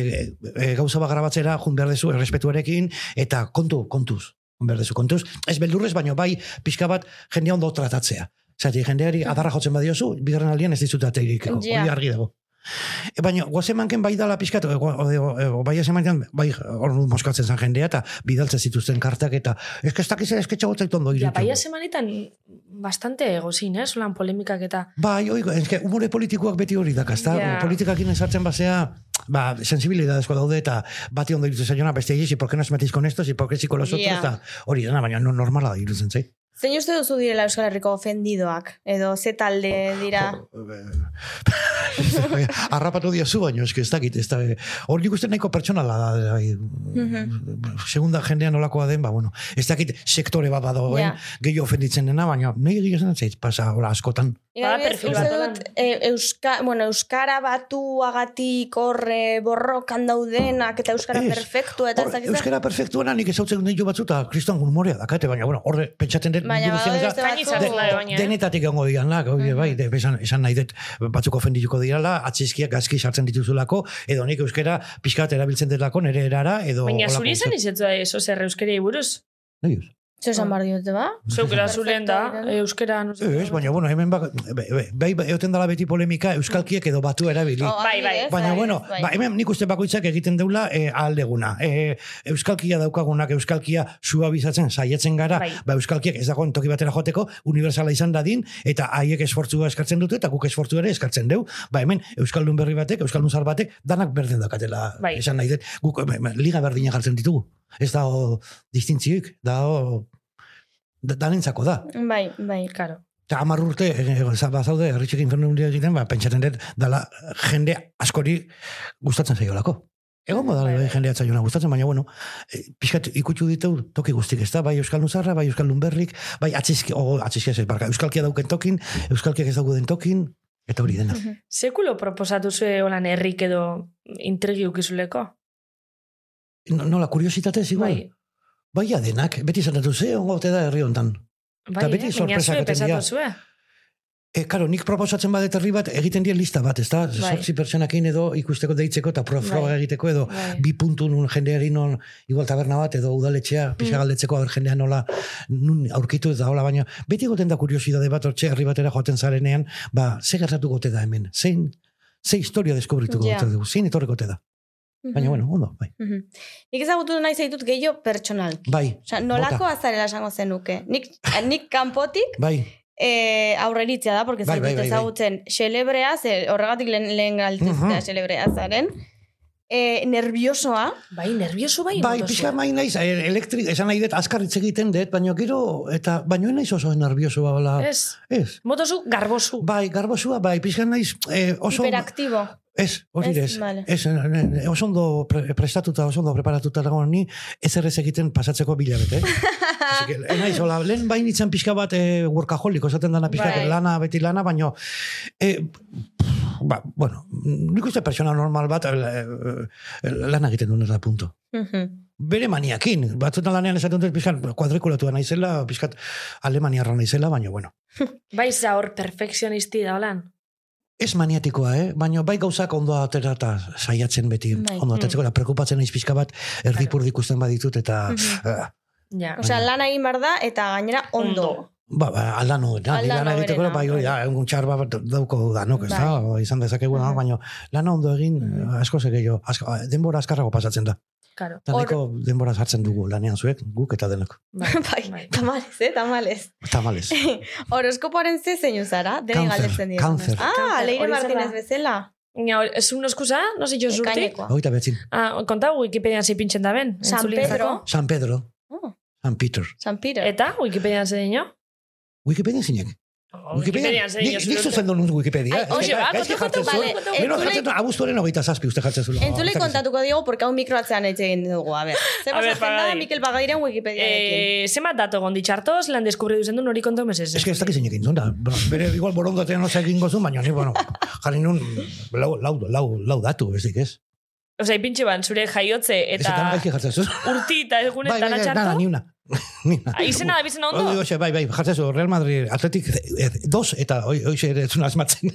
e, gauza bat grabatzera, jun behar dezu, errespetuarekin, eta kontu, kontuz, jun behar dezu, kontuz. Ez beldurrez, baino bai, pixka bat, jendea ondo tratatzea. Zati, jendeari adarra jotzen badiozu, bigarren aldian ez dizut ateirikeko, Ja. hori argi dago. E, baina, guazemanken bai dala pixkat, o, o, o, o, bai ezemanken, bai hor moskatzen zen jendea, eta bidaltzen zituzten kartak, eta eske ez dakiz esketxa gotzait ondo Ja, bai semanetan bastante egozin, eh? Solan polemikak eta... Bai, oiko, eske, humore politikoak beti hori dakaz, Ja. yeah. politikakin esartzen basea, ba, sensibilidadezko daude eta bati ondo irutzen zaiona, beste egiz, ¿por qué no os metéis con estos? ¿Y por qué sí con los otros? Ja. Eta hori dena, baina no, normala da irutzen zait. Zein uste duzu direla Euskal Herriko ofendidoak? Edo ze talde dira? *laughs* Arrapatu diazu baino, eske ez dakit, ez da, hor nik uste nahiko pertsonala da, bai, segunda jendean nolakoa den, ba, bueno, ez dakit sektore bat badagoen, Ja. gehiago ofenditzen dena, baina nahi egia zen zait, pasa, hola, askotan. Adibidez, perfil bat dut, e, Euska, bueno, Euskara batuagatik horre borrokan daudenak eta Euskara Ez. perfektu eta Hor, zer. Euskara perfektuena nik ezautzen ditu batzuta kriston humorea dakate, baina, bueno, horre pentsatzen dut, Baina da- beste da, baina, eh? denetatik egongo dian lak, hori bai, de, esan, esan nahi dut, batzuk ofendituko dirala, atzizkiak gazki sartzen dituzulako, edo nik euskera pixkat erabiltzen delako nere erara, edo... Baina zuri izan da eso zer euskeriai buruz? Nahi duz? Zer esan behar diote, ba? Zeukera zulen da, eh, euskera, no. Ez, baina, bueno, hemen bak, bai, bai, bai, egoten dela beti polemika euskalkiek edo batu erabili. Oh, Bai, bai. adibidez, Baina, bai, bueno, bai. ba, hemen nik uste bakoitzak egiten deula e, aldeguna. E, euskalkia daukagunak, euskalkia suabizatzen saiatzen gara, Bai. ba, euskalkiek ez dagoen toki batera joteko, universala izan dadin, eta haiek esfortzua eskartzen dute, eta guk esfortzua ere eskartzen deu. Ba, hemen, euskaldun berri batek, euskaldun zar batek, danak berdin dakatela, Bai. esan nahi dut. Guk, em, liga berdina jartzen ditugu. Ez da, o, distintzioik, da, o, da, danentzako da. Bai, bai. Claro. Eta hamar urte, e, bazaude, herritxek infernu egiten, ba, pentsatzen dut, dala jende askori gustatzen zaiolako. Egongo da, Bai, bai, jendea zaiona gustatzen, baina, bueno, e, pixkat ikutsu ditu toki guztik, ez da, bai Euskaldun Zarra, bai Euskaldun Berrik, bai atzizki, o, atzizki ez, barka, Euskalkia dauken tokin, Euskalkiak ez dauden tokin, eta hori dena. Sekulo proposatu zue holan herrik edo intrigi ukizuleko? No- Nola, kuriositatez, igual? Bai. Bai, ja, denak, beti zatatu ze, ongo ote da herri hontan. Bai, Eta beti eh? Sorpresak eten dira. E, karo, nik proposatzen badet herri bat, egiten dien lista bat, ez da? Bai. Zortzi pertsonakin edo ikusteko deitzeko eta pro- Bai. egiteko edo Bai. bi puntu nun jendeari non igual taberna bat edo udaletxea Mm. pixka galdetzeko jendea nola nun aurkitu eta hola baina beti goten da kuriosidade bat hortxe herri batera joaten zarenean ba ze gertatu gote da hemen zein ze historia deskubrituko Ja. gote dugu zein etorriko gote da baina bueno ondo bai Mhm. Nik ezagutu nahi zaitut gehiago pertsonal. bai Osea, nolako bota. azarela esango zenuke. Nik, nik kanpotik bai e, aurreritzea da, porque Bai, zaitut bai, bai, bai. ezagutzen xelebrea, ze horregatik lehen, lehen galteztea Mhm. xelebrea zaren. E, nerviosoa, Bai, nervioso bai. Bai, pixka zuen. mai naiz, eh, elektrik, esan nahi dut, azkar hitz egiten dut, baina gero, eta, baina ez naiz oso nervioso bala. Ez, Ez. motozu garbozu. Bai, garbosua, bai, pixka naiz, eh, oso... hiperaktibo. Ez, hori Ez, vale. Ez, eh, eh, oso ondo pre, prestatuta, oso ondo preparatuta dago ni, ez errez egiten pasatzeko bilabete. *laughs* Eh, naiz, hola, lehen bain itzan pixka bat eh, workaholic, esaten dana pixka, Bai. lana, beti lana, baino, eh, ba, bueno, nik uste persona normal bat eh, eh, lana egiten duen da punto. Mhm. Bere maniakin, batzutan lanean esaten dut pixkat kuadrikulatua naizela, pixkat alemaniarra naizela, baina bueno. *laughs* Bai, zaur perfekzionisti da holan. Ez maniatikoa, eh? baina bai gauzak ondo atera eta saiatzen beti Bai. ondo ateratzeko, eta prekupatzen naiz pixka bat erdipur ikusten baditut, eta Mhm. eh, Ja. Osea, lan egin behar da, eta gainera ondo. Ondo. ba, ba, aldano, da, Aldano lana egiteko, bai hori da, egun txar bat dauko danok, ez da, izan dezakegu, Mhm. baina lana ondo egin, Mhm. asko ze gehiago, asko, denbora azkarrago pasatzen da. Karo. Eta nahiko denbora sartzen dugu lanean zuek, guk eta denok. Bai, *laughs* Bai, tamales, eh, tamales. Tamales. *laughs* Horoskopoaren ze zeinu zara? Dene Cáncer, galdetzen dira. cáncer. Ah, Cáncer, Leire Martínez bezala. Ja, es una excusa, no sé yo zurtik. Ekainekoa. Hogeita betzin. Ah, konta Wikipedian zi pintzen da ben. San. Pedro. San Pedro. Oh, San Peter. San Peter. Eta Wikipedian zer dino? Wikipedia zinek. Dino. Nik zuzen duen Wikipedia. Hoxe, ba, kontatu, Gero entzulei- jartzen zuen, abuztuaren hogeita zazpi uste jartzen zuen. Entzulei kontatuko digu, porque hau mikroatzean etxe egin dugu, a ber. *laughs* Zer pasatzen da, Pagadi. Mikel Pagadiren Wikipediarekin. Eh, zema dato gondi txartoz, lan deskubridu zen du nori konta mesez. Ez que ez dakit zeinekin zuen, da. Bere igual borondatean osa egingo zuen, baina ni, bueno, jarri nun lau, lau, lau, lau datu, ez dik ez. Osa, ipintxe ban, zure jaiotze Ez eta urti eta Bai, egunetan bai, bai, nada, *laughs* una. Ah, Izena da bizena Hori, ondo? hoxe, bai, bai, jartzen zuen, Real Madrid, Atletik, eh, dos, eta hoi- hoxe ere zuen asmatzen.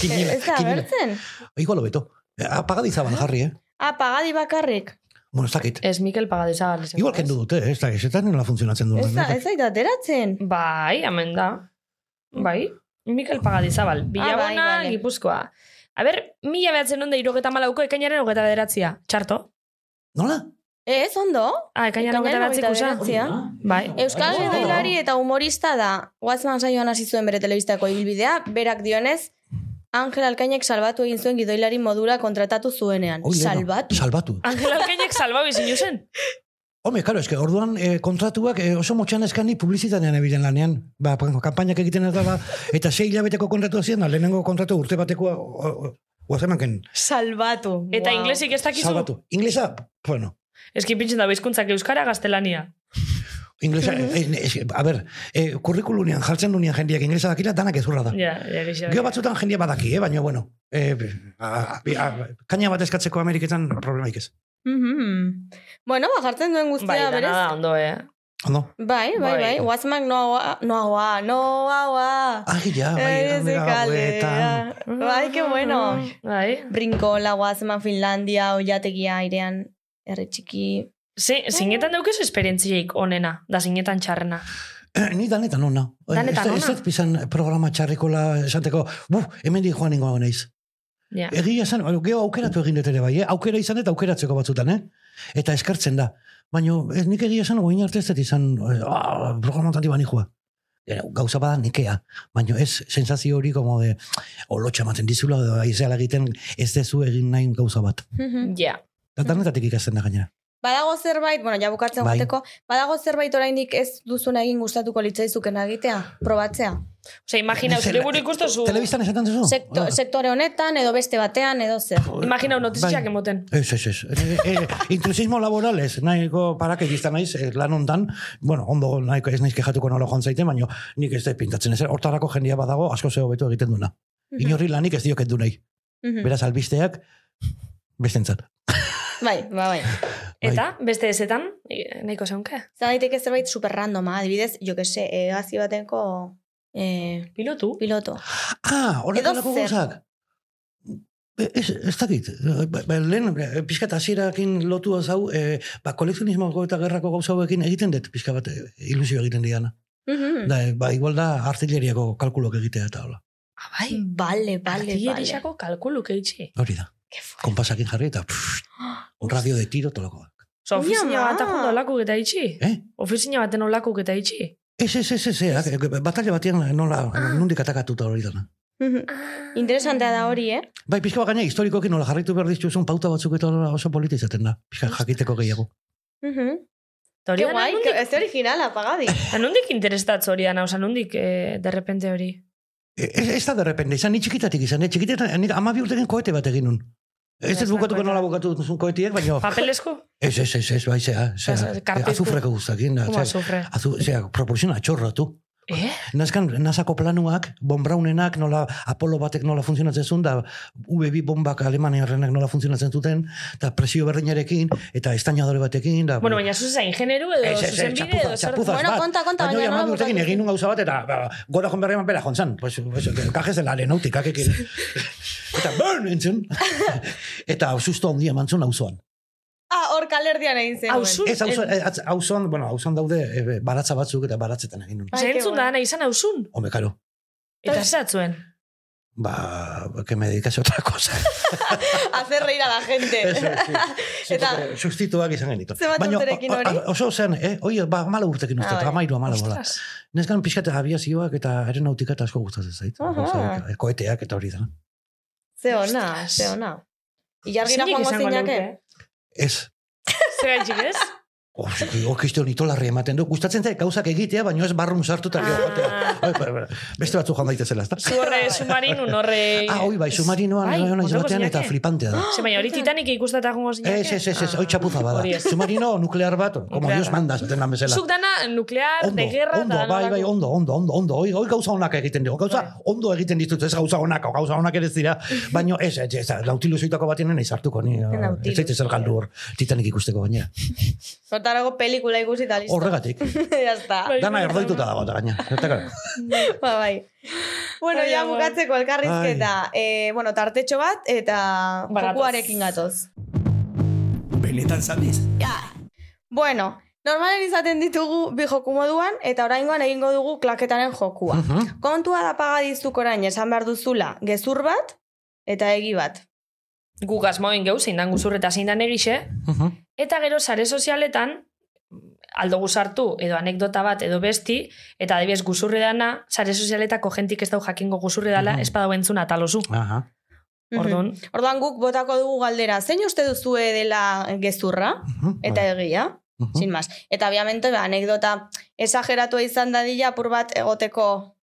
Kinila, *laughs* Ez da, bertzen? Igual hobeto. Apagadizaban jarri, eh? Ah, Pagadi bakarrik. Bueno, ez dakit. Ez Mikel Pagadizabal. izango Igual kendu dute, eh? ez dakit, ez da nola funtzionatzen duen. Ez da, ez da ateratzen. Bai, hemen da. Bai, Mikel Pagadizabal. Bilabona, bai, bale. Gipuzkoa. A ber, mila behatzen onde irogeta malauko ekainaren hogeta bederatzia. Txarto? Nola? Ez, ondo? Ah, ekainaren hogeta Ekainaren bederatziko hogeita za? bederatzia. Bai. Euskal Oh. gidoilari eta humorista da. Guazman saioan hasi zuen bere telebistako ibilbidea, berak dionez, Angel Alkainek salbatu egin zuen gidoilari modura kontratatu zuenean. Oi. Salbatu. Salbatu. Angel Alkainek salbau izin zen. Home, karo, eske, orduan eh, kontratuak eh, oso motxan eskani publizitatean ebilen lanean. Ba, pa- kampainak egiten ez daba, eta sei hilabeteko kontratua ziren, da, lehenengo kontratu urte batekoa, guazemanken, Salbatu. Eta Wow. inglesik ez dakizu? salbatu. Inglesa, bueno, Eski pintzen da bizkuntzak euskara gaztelania. inglesa, eh, eh, a ber, eh, kurrikulunean jartzen dunean jendiak inglesa dakila, danak ezurra da. Ja, ja, gisa. Gio batzutan jendia badaki, eh? baina, bueno, eh, a, a, a, kaina bat eskatzeko Ameriketan problemaik ez. Mhm. Bueno, ba, jartzen duen guztia Bai, berez. da ondo, eh? Ondo? Bai, bai, Bai. bai. Guazmak noa, noa, noa, Agi, ja, bai, hauetan. Bai, que bueno. Bai. Brinkola, Guazman, Finlandia, oiategia airean, herri txiki. Ze, zinetan daukezu esperientziaik onena, da zinetan txarrena. Eh, ni danetan ona. Danetan ez, ona? Ez pizan programa txarrikola esateko, bu, hemen di joan ingoa naiz. Ja. Egia esan, geho aukeratu egin dut ere bai, eh? aukera izan eta aukeratzeko batzutan, eh? Eta eskartzen da. Baina ez nik egia esan, oin arte ez dut izan, eh, ah, programa bani joa. Gauza bada nekea, baina ez sensazio hori como de olotxa ematen dizula, edo aizeala egiten ez dezu egin nahi gauza bat. Ja. Da, danetatik ikasten da gainera. Badago zerbait, bueno, ja bukatzen Bai. joateko, badago zerbait oraindik ez duzuna egin gustatuko litzaizuken egitea, probatzea. Ose, imagina, zure buru ikustu zu... Telebistan esaten duzu? Sekto, sektore honetan, edo beste batean, edo zer. Imagina, notiziak Bai. emoten. Ez, ez, ez. E, e, intrusismo laboral ez, nahiko paraketista naiz, eh, lan ondan, bueno, ondo nahiko ez naiz kejatuko nola joan zaite, baina nik ez da pintatzen ez. Hortarako jendia badago, asko zeo betu egiten duna. Inorri lanik ez dioket du nahi. Mhm. Beraz, albisteak, bestentzat. Bai, ba, bai. Eta, beste ezetan, eh, nahiko zeunke. Zan daiteke zerbait super randoma, adibidez, jo que se, egazio bateko eh, Pilotu? piloto. Ah, zer. gauzak. E, Ez, ez dakit. Ba, ba, lehen, eh, pixkat hasierakin lotu zau, e, ba, kolekzionismoko eta gerrako gauza hauekin egiten dut, pixka bat eh, ilusio egiten diana. Mhm. Da, ba, igual da artilleriako kalkulok egitea eta hola. Ah, bai. Bale, bale, bale. Artillerixako kalkuluk eitxi. Hori da. Konpasakin jarri eta pff, *gasps* un radio de tiro tolako. Osa, ofizina ama. ondo olakuk eta itxi. Eh? Ofizina baten olakuk eta itxi. Ez, ez, ez, ez, ez, batalla batean nola, nundik atakatuta hori dana. Mhm. Interesantea da hori, eh? Bai, pixka bat gaina historikokin nola jarritu behar dituzun pauta batzuk eta hola oso politizaten da. Pixka jakiteko gehiago. Mhm. Hori Ke da, guai, nondik, que- ez originala, pagadi. *laughs* eta nondik interestatz hori dana, osa, nondik, eh, de repente hori. E, Ez, ez da derrepende, izan ni txikitatik izan, eh? txikitetan, nik amabi urtegen koete bat egin nun. Ez Ez bukatuko nola bukatu duzun koetiek, baina... Papelesko? Ez, ez, ez, ez, bai, zea, zea, azufreko guztakin, azufre. azu, zea, proporziona txorratu. Eh? Nazkan, nasako planuak, Von Braunenak, nola Apollo batek nola funtzionatzen zuen, da V2 bombak Alemaniarrenak nola funtzionatzen zuten, eta presio berdinarekin, eta estainadore batekin, da... Bueno, baina zuzen ingenieru edo ez, ez, zuzen bide edo zer. txapuzaz Bueno, konta, konta, Baina nola urtekin egin nun gauza bat, eta ba, gora joan berreman bera jontzan. Pues, pues, kajes de la aeronautikak ekin. *laughs* eta burn entzun. *laughs* eta susto handia mantzun auzoan. Ah, hor kalerdian egin zen. Auzun? Ez auzoan, eh, bueno, auzoan daude e, baratza batzuk eta baratzetan egin nun. Ai, Ose, ke entzun guai. da, nahi izan hausun. Hombre, karo. Eta zatzuen. Ba, que me dedicase a otra cosa. *laughs* Hacer reír a la gente. Eso, sí. *laughs* sí Eta- sustituak izan genitu. Zenbat urterekin hori? oso zen, eh? Oi, ba, mala urtekin uste, Ah, ah, bai. amairu, amala bola. Neskan pixkat abiazioak eta aeronautika eta asko gustatzen zait. Eh, Koeteak eta hori da. Ze ona, ze ona. Ilargira Zeinek joango zinake? Luke? Ez. Zer gaitxik ez? Oh, Okiste honi tolarri ematen du. Gustatzen zait gauzak egitea, baina ez barrun sartu eta gero joatea. Oi, ba, ba, Beste batzu joan daitezela, ezta? Zu horre submarinun horre... Ah, oi, bai, submarinoan Bai, bai, naiz montako batean eta flipantea da. Ze baina hori Titanic ikustata gongo zinake? Ez, ez, ez, ez, hoi txapuza bada. Ez. Submarino nuklear bat, como. Dios manda, zaten da bezala. Zuk dana nuklear, de guerra, ondo, bai, bai, ondo, ondo, ondo, ondo, oi, oi gauza honak egiten dugu, gauza Bai. ondo egiten ditut, ez gauza honak, gauza honak ere ez dira, baino ez, ez, ez, nautilu zoitako batien nahi sartuko, ni, ez zaitez zer galdu hor, Titanic ikusteko gainera. Hortarako pelikula ikusi eta listo. Horregatik, *laughs* ya está. Bai. dana erdoituta dago eta gaina. *laughs* Ba, bai. Bueno, Bai, ja bai. bukatzeko elkarrizketa. Eh, bueno, tartetxo bat eta Bagatoz. jokuarekin gatoz. Benetan sabes? Bueno, normalen izaten ditugu bi joku moduan, eta oraingoan egingo dugu klaketaren jokua. Mhm. Kontua da pagadizuk orain esan behar duzula gezur bat eta egi bat. Guk asmoen geu, zein dan guzur eta zein dan egixe, Mhm. eta gero sare sozialetan, aldo guzartu, edo anekdota bat, edo besti, eta adibidez guzurri dana, sare sozialetako jentik ez dau jakingo guzurri dala, Mhm. ez badau entzuna talozu. Aha. Orduan, Orduan guk botako dugu galdera, zein uste duzue dela gezurra Mhm. eta egia? Sin más. Eta obviamente ba, anekdota exageratua izan dadila apur bat egoteko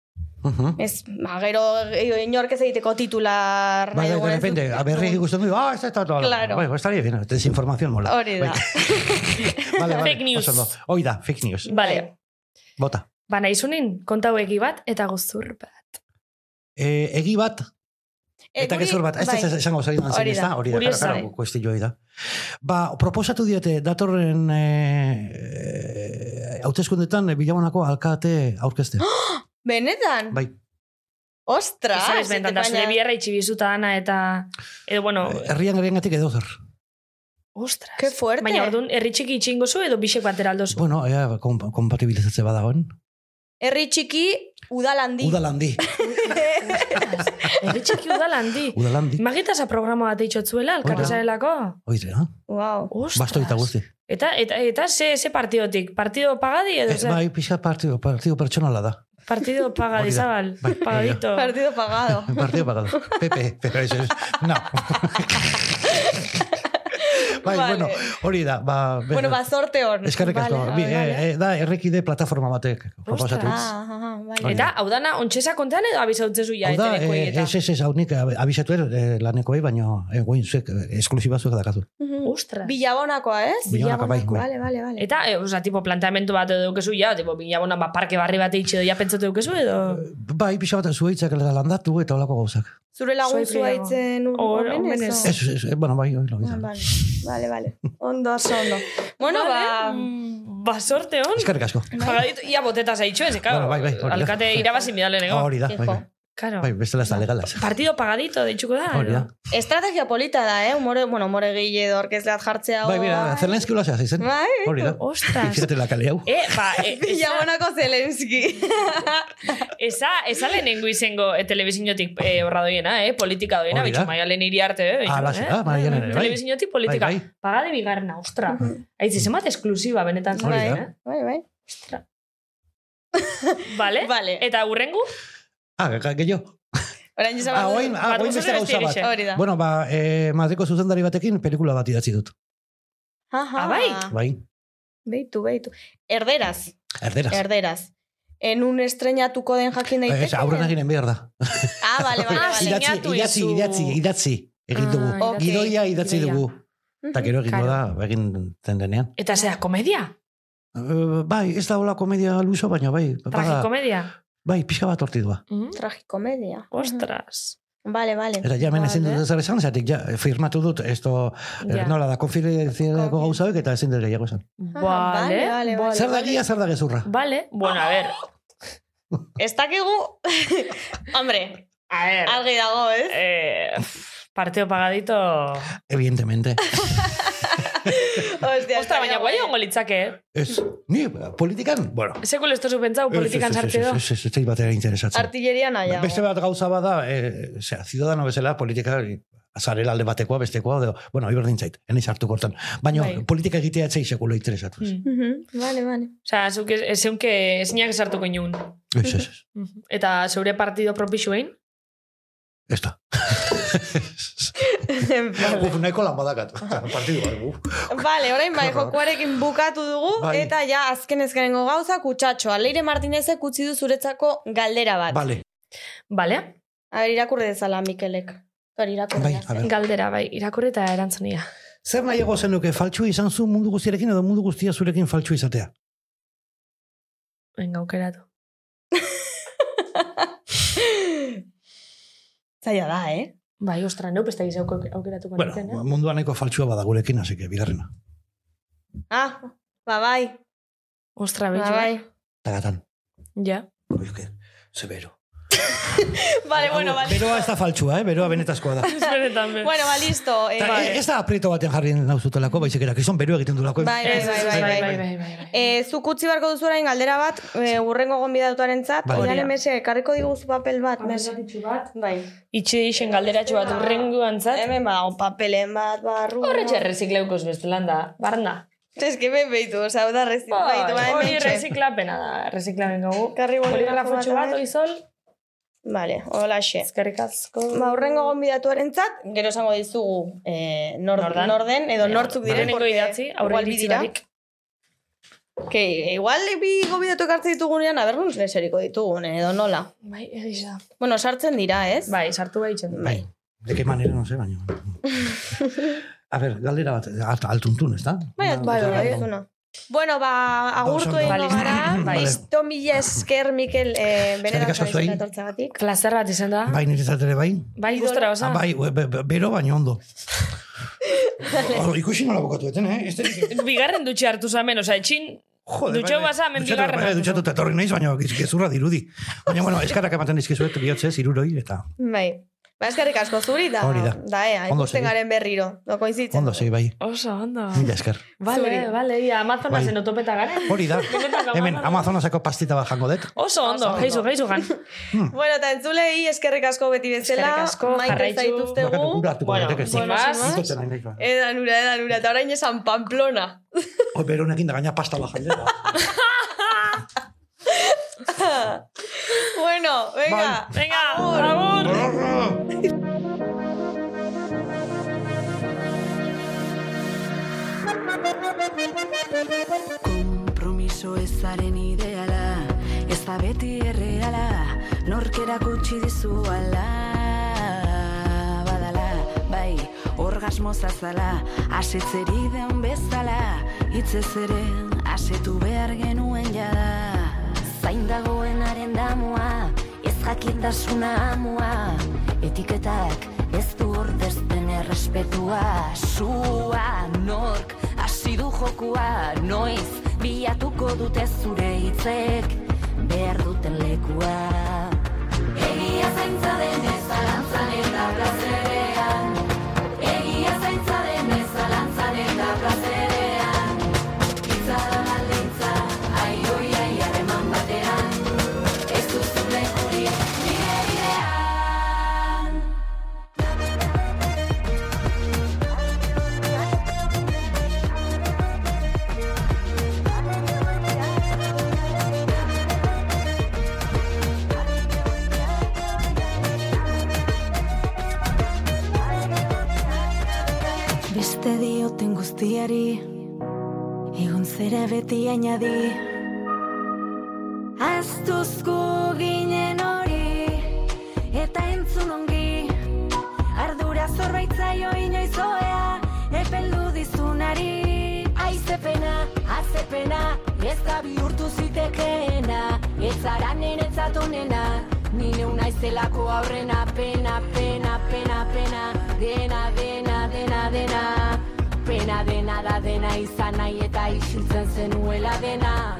Mhm. Ez, ba, gero eh, inork ez egiteko titular Bai, bai, de repente, dut. a berri ikusten du, ah, ez da todo. Claro. Bai, estaría bien, desinformación mola. Hori da. Bai. *laughs* Vale, vale, Fake news. oso. Hoi da, fake news. Bale, Bota. ba nahizunin, kontau egi bat, eta guzur bat. Eh, egi bat, Eh, Eta gezur bat, ez bai. ez esango zari zein ez da. da, hori da, claro, eh. kuestio hori da. Ba, proposatu diete datorren eh, hauteskundetan eh, Bilabonako alkate aurkezte. *gasps* Benetan? bai, Ostras! Ez bentan, da zure bierra itxibizuta dana, eta... Edo, bueno, herrian herriengatik edo zer. ostras. Qué fuerte. Baina orduan, herri txiki itxingo zu, edo bisek batera aldozu. Bueno, ea, kom kompatibilizatze badagoen. Herri txiki, udalandi. Udalandi, *laughs* Herri txiki udal handi. udalandi. Magitasa programa bat eitxotzuela, alkarrezarelako. Oire, ha? wow. Ostras. Basto eta guzti. Eta, eta, eta ze, ze partidotik? Partido pagadi edo Eh, zer? bai, pixka partido, partido pertsonala da. Partido pagadi, Hori da. zabal. Bai, Pagadito. Partido pagado. Partido pagado. Pepe, pero eso es... No. *laughs* bai, Vale. bueno, hori da. Ba, be- bueno, ba, zorte hon. Eskerrik asko. Vale, Bi, vale. eh, eh, da, errekide plataforma batek proposatu. Ostras. Ah, ah, ah, vale. Hori Eta, hau dana, ontxesa kontean edo abizautzezu ja, Hau da, eh, ez, ez, ez, hau nik ab- abisatu er, eh, laneko bai, baina eh, guain zuek, esklusiba zuek dakatu. Mhm. Ostras. Bilabonakoa, ez? Bilabonako, bai, bai. Vale, vale, vale. Eta, e, oza, tipo, planteamendu bat edo dukezu, ja, tipo, bilabona, ba, parke barri bat eitxe edo ja pentsatu dukezu, edo... Bai, pixa bat zuaitzak landatu eta olako gauzak. Zure lagun zua itzen omenez? o? Ez, ez, eh, bueno, bai, hori lo Ah, vale, vale, vale. Ondo, oso ondo. Bueno, ba... Ba, sorte hon. Eskerrik asko. Pagadito, ia boteta zaitxo, ez, claro. Bueno, bai, bai. Alkate irabazin bidale nego. Hori da, bai, bai. Claro. Bai, bestela ez da legalaz. Partido pagadito, deitxuko da. Hori da. edo? Estrategia polita da, eh? Humore, bueno, humore gile edo orkezleat jartzea. Bai, mira, Zelenski hola zehaz izen. Bai, Hori da. Ostras. Fíjate la kale hau. E, ba, e, *laughs* esa, Bilabonako Zelenski. *laughs* esa, esa lehenengo izengo e, telebizinotik e, horra doiena, eh? Politika doiena, da. bitxu maialen iri arte, eh? Ah, bitxu, la- ah, Maialen ere, bai. Telebizinotik politika. Bai, bai. Pagade bigarna, ostra. Aitzi, zemat esklusiba, benetan Hori da. eh? Bai, bai. Vale? *laughs* Vale. Eta urrengu? Ah, ge- gehiago. Orain izan Ah, ah, Bat gozatu beste gauza bat. irixe. Hori da. Bueno, ba, eh, Madriko zuzendari batekin pelikula bat idatzi dut. Aha. Ah, bai? Bai, Beitu, beitu. Erderaz, erderaz. erderaz. En un estrenatuko den jakin daiteke? Ez, aurren eginen behar da. Ah, bale, bale, Ah, bale. Idatzi, idatzi, idatzi, idatzi. Egin Ah, dugu. idatzi. Gidoia idatzi Gidoia. dugu. Eta gero egingo da, egin zen denean. Eta zera, komedia? Eh, bai, ez da hola komedia luso, baina bai. Bada, Tragikomedia? Bai, pixka bat hortidua. Mm? Tragikomedia. Ostras. Vale, vale. Eta ja, hemen ezin dut esan, zatik ja, firmatu dut, esto, Ja. eh, nola da, konfidenzialeko Konfi- gauzauek, eta ezin dut gehiago esan. Vale, vale, vale. Zer da gia, zer da gezurra. Vale, bueno, a ver. *laughs* Ez dakigu... *laughs* Hombre, A ver. algi dago, ez? Eh, parteo pagadito... Evidentemente. *laughs* Ostia, Ostra, baina guai ongo litzake, eh? Ez, ni, politikan, bueno. Sekul ez tozu pentsau politikan Ez, ez, sartze ez. Ez, ez, ez, ez, batera interesatzen. Artilleria nahiago. Beste bat gauza bada, e, zera, ciudadano bezala, politika, azarela alde batekoa, bestekoa, edo, bueno, hori berdin zait, enaiz hartu kortan. Baina Bai. politika egitea etzei sekulo interesatuz. Mm. Mhm, Vale, vale. Osea, zuk ez- ez zeunke ezinak esartuko inun. Ez, ez, ez. Eta zeure partido propixuein? Ez da. Uf, nahiko lan badakat. Partidu bat, uf. Vale, orain bai, *laughs* jokuarekin bukatu dugu, Bai. eta ja, azken ezkenengo gauza, kutsatxoa. Leire Martinezek utzi du zuretzako galdera bat. Vale, Bale? A ber, irakurri dezala, Mikelek. Hori irakurri. bai. Galdera, bai, irakurri eta erantzunia. Zer nahiago zenuke faltsu izan zu mundu guztiarekin edo mundu guztia zurekin faltsu izatea? Venga, aukeratu. *laughs* Zaila da, eh? Bai, ostra, neu besta gizau aukeratuko Bueno, nuken, eh? munduan nahiko faltsua bada gurekin, así que bigarrena. Ah, ba bai, Ostra, ba betxu. bai. Tagatan. Ja. Oio, que, severo. *laughs* Vale, bueno, vale. Beroa ez da faltsua, eh? Beroa benetazkoa da. *laughs* Benetan, be. Bueno, ba, listo. Eh, Ta, ez da aprieto baten jarri nauzutelako, baizik era, kizon beroa egiten dulako. Bai, Ez, bai, ez, bai, bai, bai, bai, bai, bai. Eh, zuk utzi barko duzu orain galdera bat, eh, urrengo gonbidatuaren zat, Bai. oian emese, karriko diguzu papel bat, mes. bat. Bai. Itxi deixen galderatxo bat urrengoan zat. Hemen badago papelen bat, barru. Horretxe errezikleukos bestelan da, barna. Ez que ben behitu, oza, da rezi. Bai, Baitu, ba, hori reziklapena da, reziklapen gau. Karri bolígrafo garrafotxo bat, bat, oizol, Vale, hola xe. ezkerrik asko. Ba, urrengo gonbidatuaren zat, gero esango dizugu eh, nor, Nordan. norden, edo nortzuk diren. Porque idatzi, aurre igual bi iritzi dira. barik. Que igual bi gonbidatu ekartzen ditugunean, aber nun leseriko ditugun, edo nola. Bai, egiz da. Bueno, sartzen dira, ez? Bai, sartu behitzen du. Bai. De qué manera, no sé, baina. *laughs* A ver, galdera bat, alt, altuntun, ez da? Bai, bai, bai, bai. Bueno, ba, agurtu Vale. gara. Bai. Isto mila esker, Mikel, eh, benetan etortzagatik. Plazer bat izan da. Bai, nire ere bai. Bai, gustora Ah, osa. bai, be- be- bero baina ondo. Oh, ikusi nola bukatu eten, eh? Este, *laughs* Bigarren dutxe hartu zamen, oza, etxin, Jode, bai. basa, Dutxatu, bigarren bai, Dutxatu eta etorri naiz, baina gezurra dirudi. Baina, bueno, eskarrak ematen dizkizuet, bihotzez, iruroi, eta Bai. Ba, eskerrik asko zuri, da, Hori da. da, ea, Ondo ikusten segi. garen berriro, no koinzitzen. ondo sei, bai. oso, ondo. Mila esker. Vale, Zuri. vale, ia, Amazonasen Bai. otopeta garen. Hori da, *laughs* hemen Amazonas. Amazonaseko pastita bat jango dut. Oso ondo, geizu, geizu gan. Bueno, eta entzulei eskerrik asko beti bezala, Eskerrik asko, hartuko Bueno, ba. Edan ura, edan ura, eta orain esan Pamplona. Hoi, bero honekin da gaina pasta bat jandela. *laughs* *laughs* bueno, venga. Venga, agur. Kompromiso ezaren ideala Ez da beti erreala Nork erakutsi dizu ala Badala, bai, orgasmo zazala Asetzeri den bezala Hitzez ere, asetu behar genuen jada Zain dagoenaren damua Ez jakintasuna amua. Etiketak ez du ordezten errespetua. Sua, nork, hasi du jokua Noiz, bilatuko dute zure hitzek Behar duten lekua. Egia zaintza denez beti añadi Aztuzko ginen hori Eta entzun ongi. Ardura zorbaitzaio inoizoea Epeldu dizunari. Aizepena, azepena Ez da bihurtu zitekeena. Ez zara niretzat onena Ni neu naizelako aurrena. Pena, pena, pena, pena Dena, dena, dena, dena. Pena dena da dena izan nahi eta isiltzen zenuela dena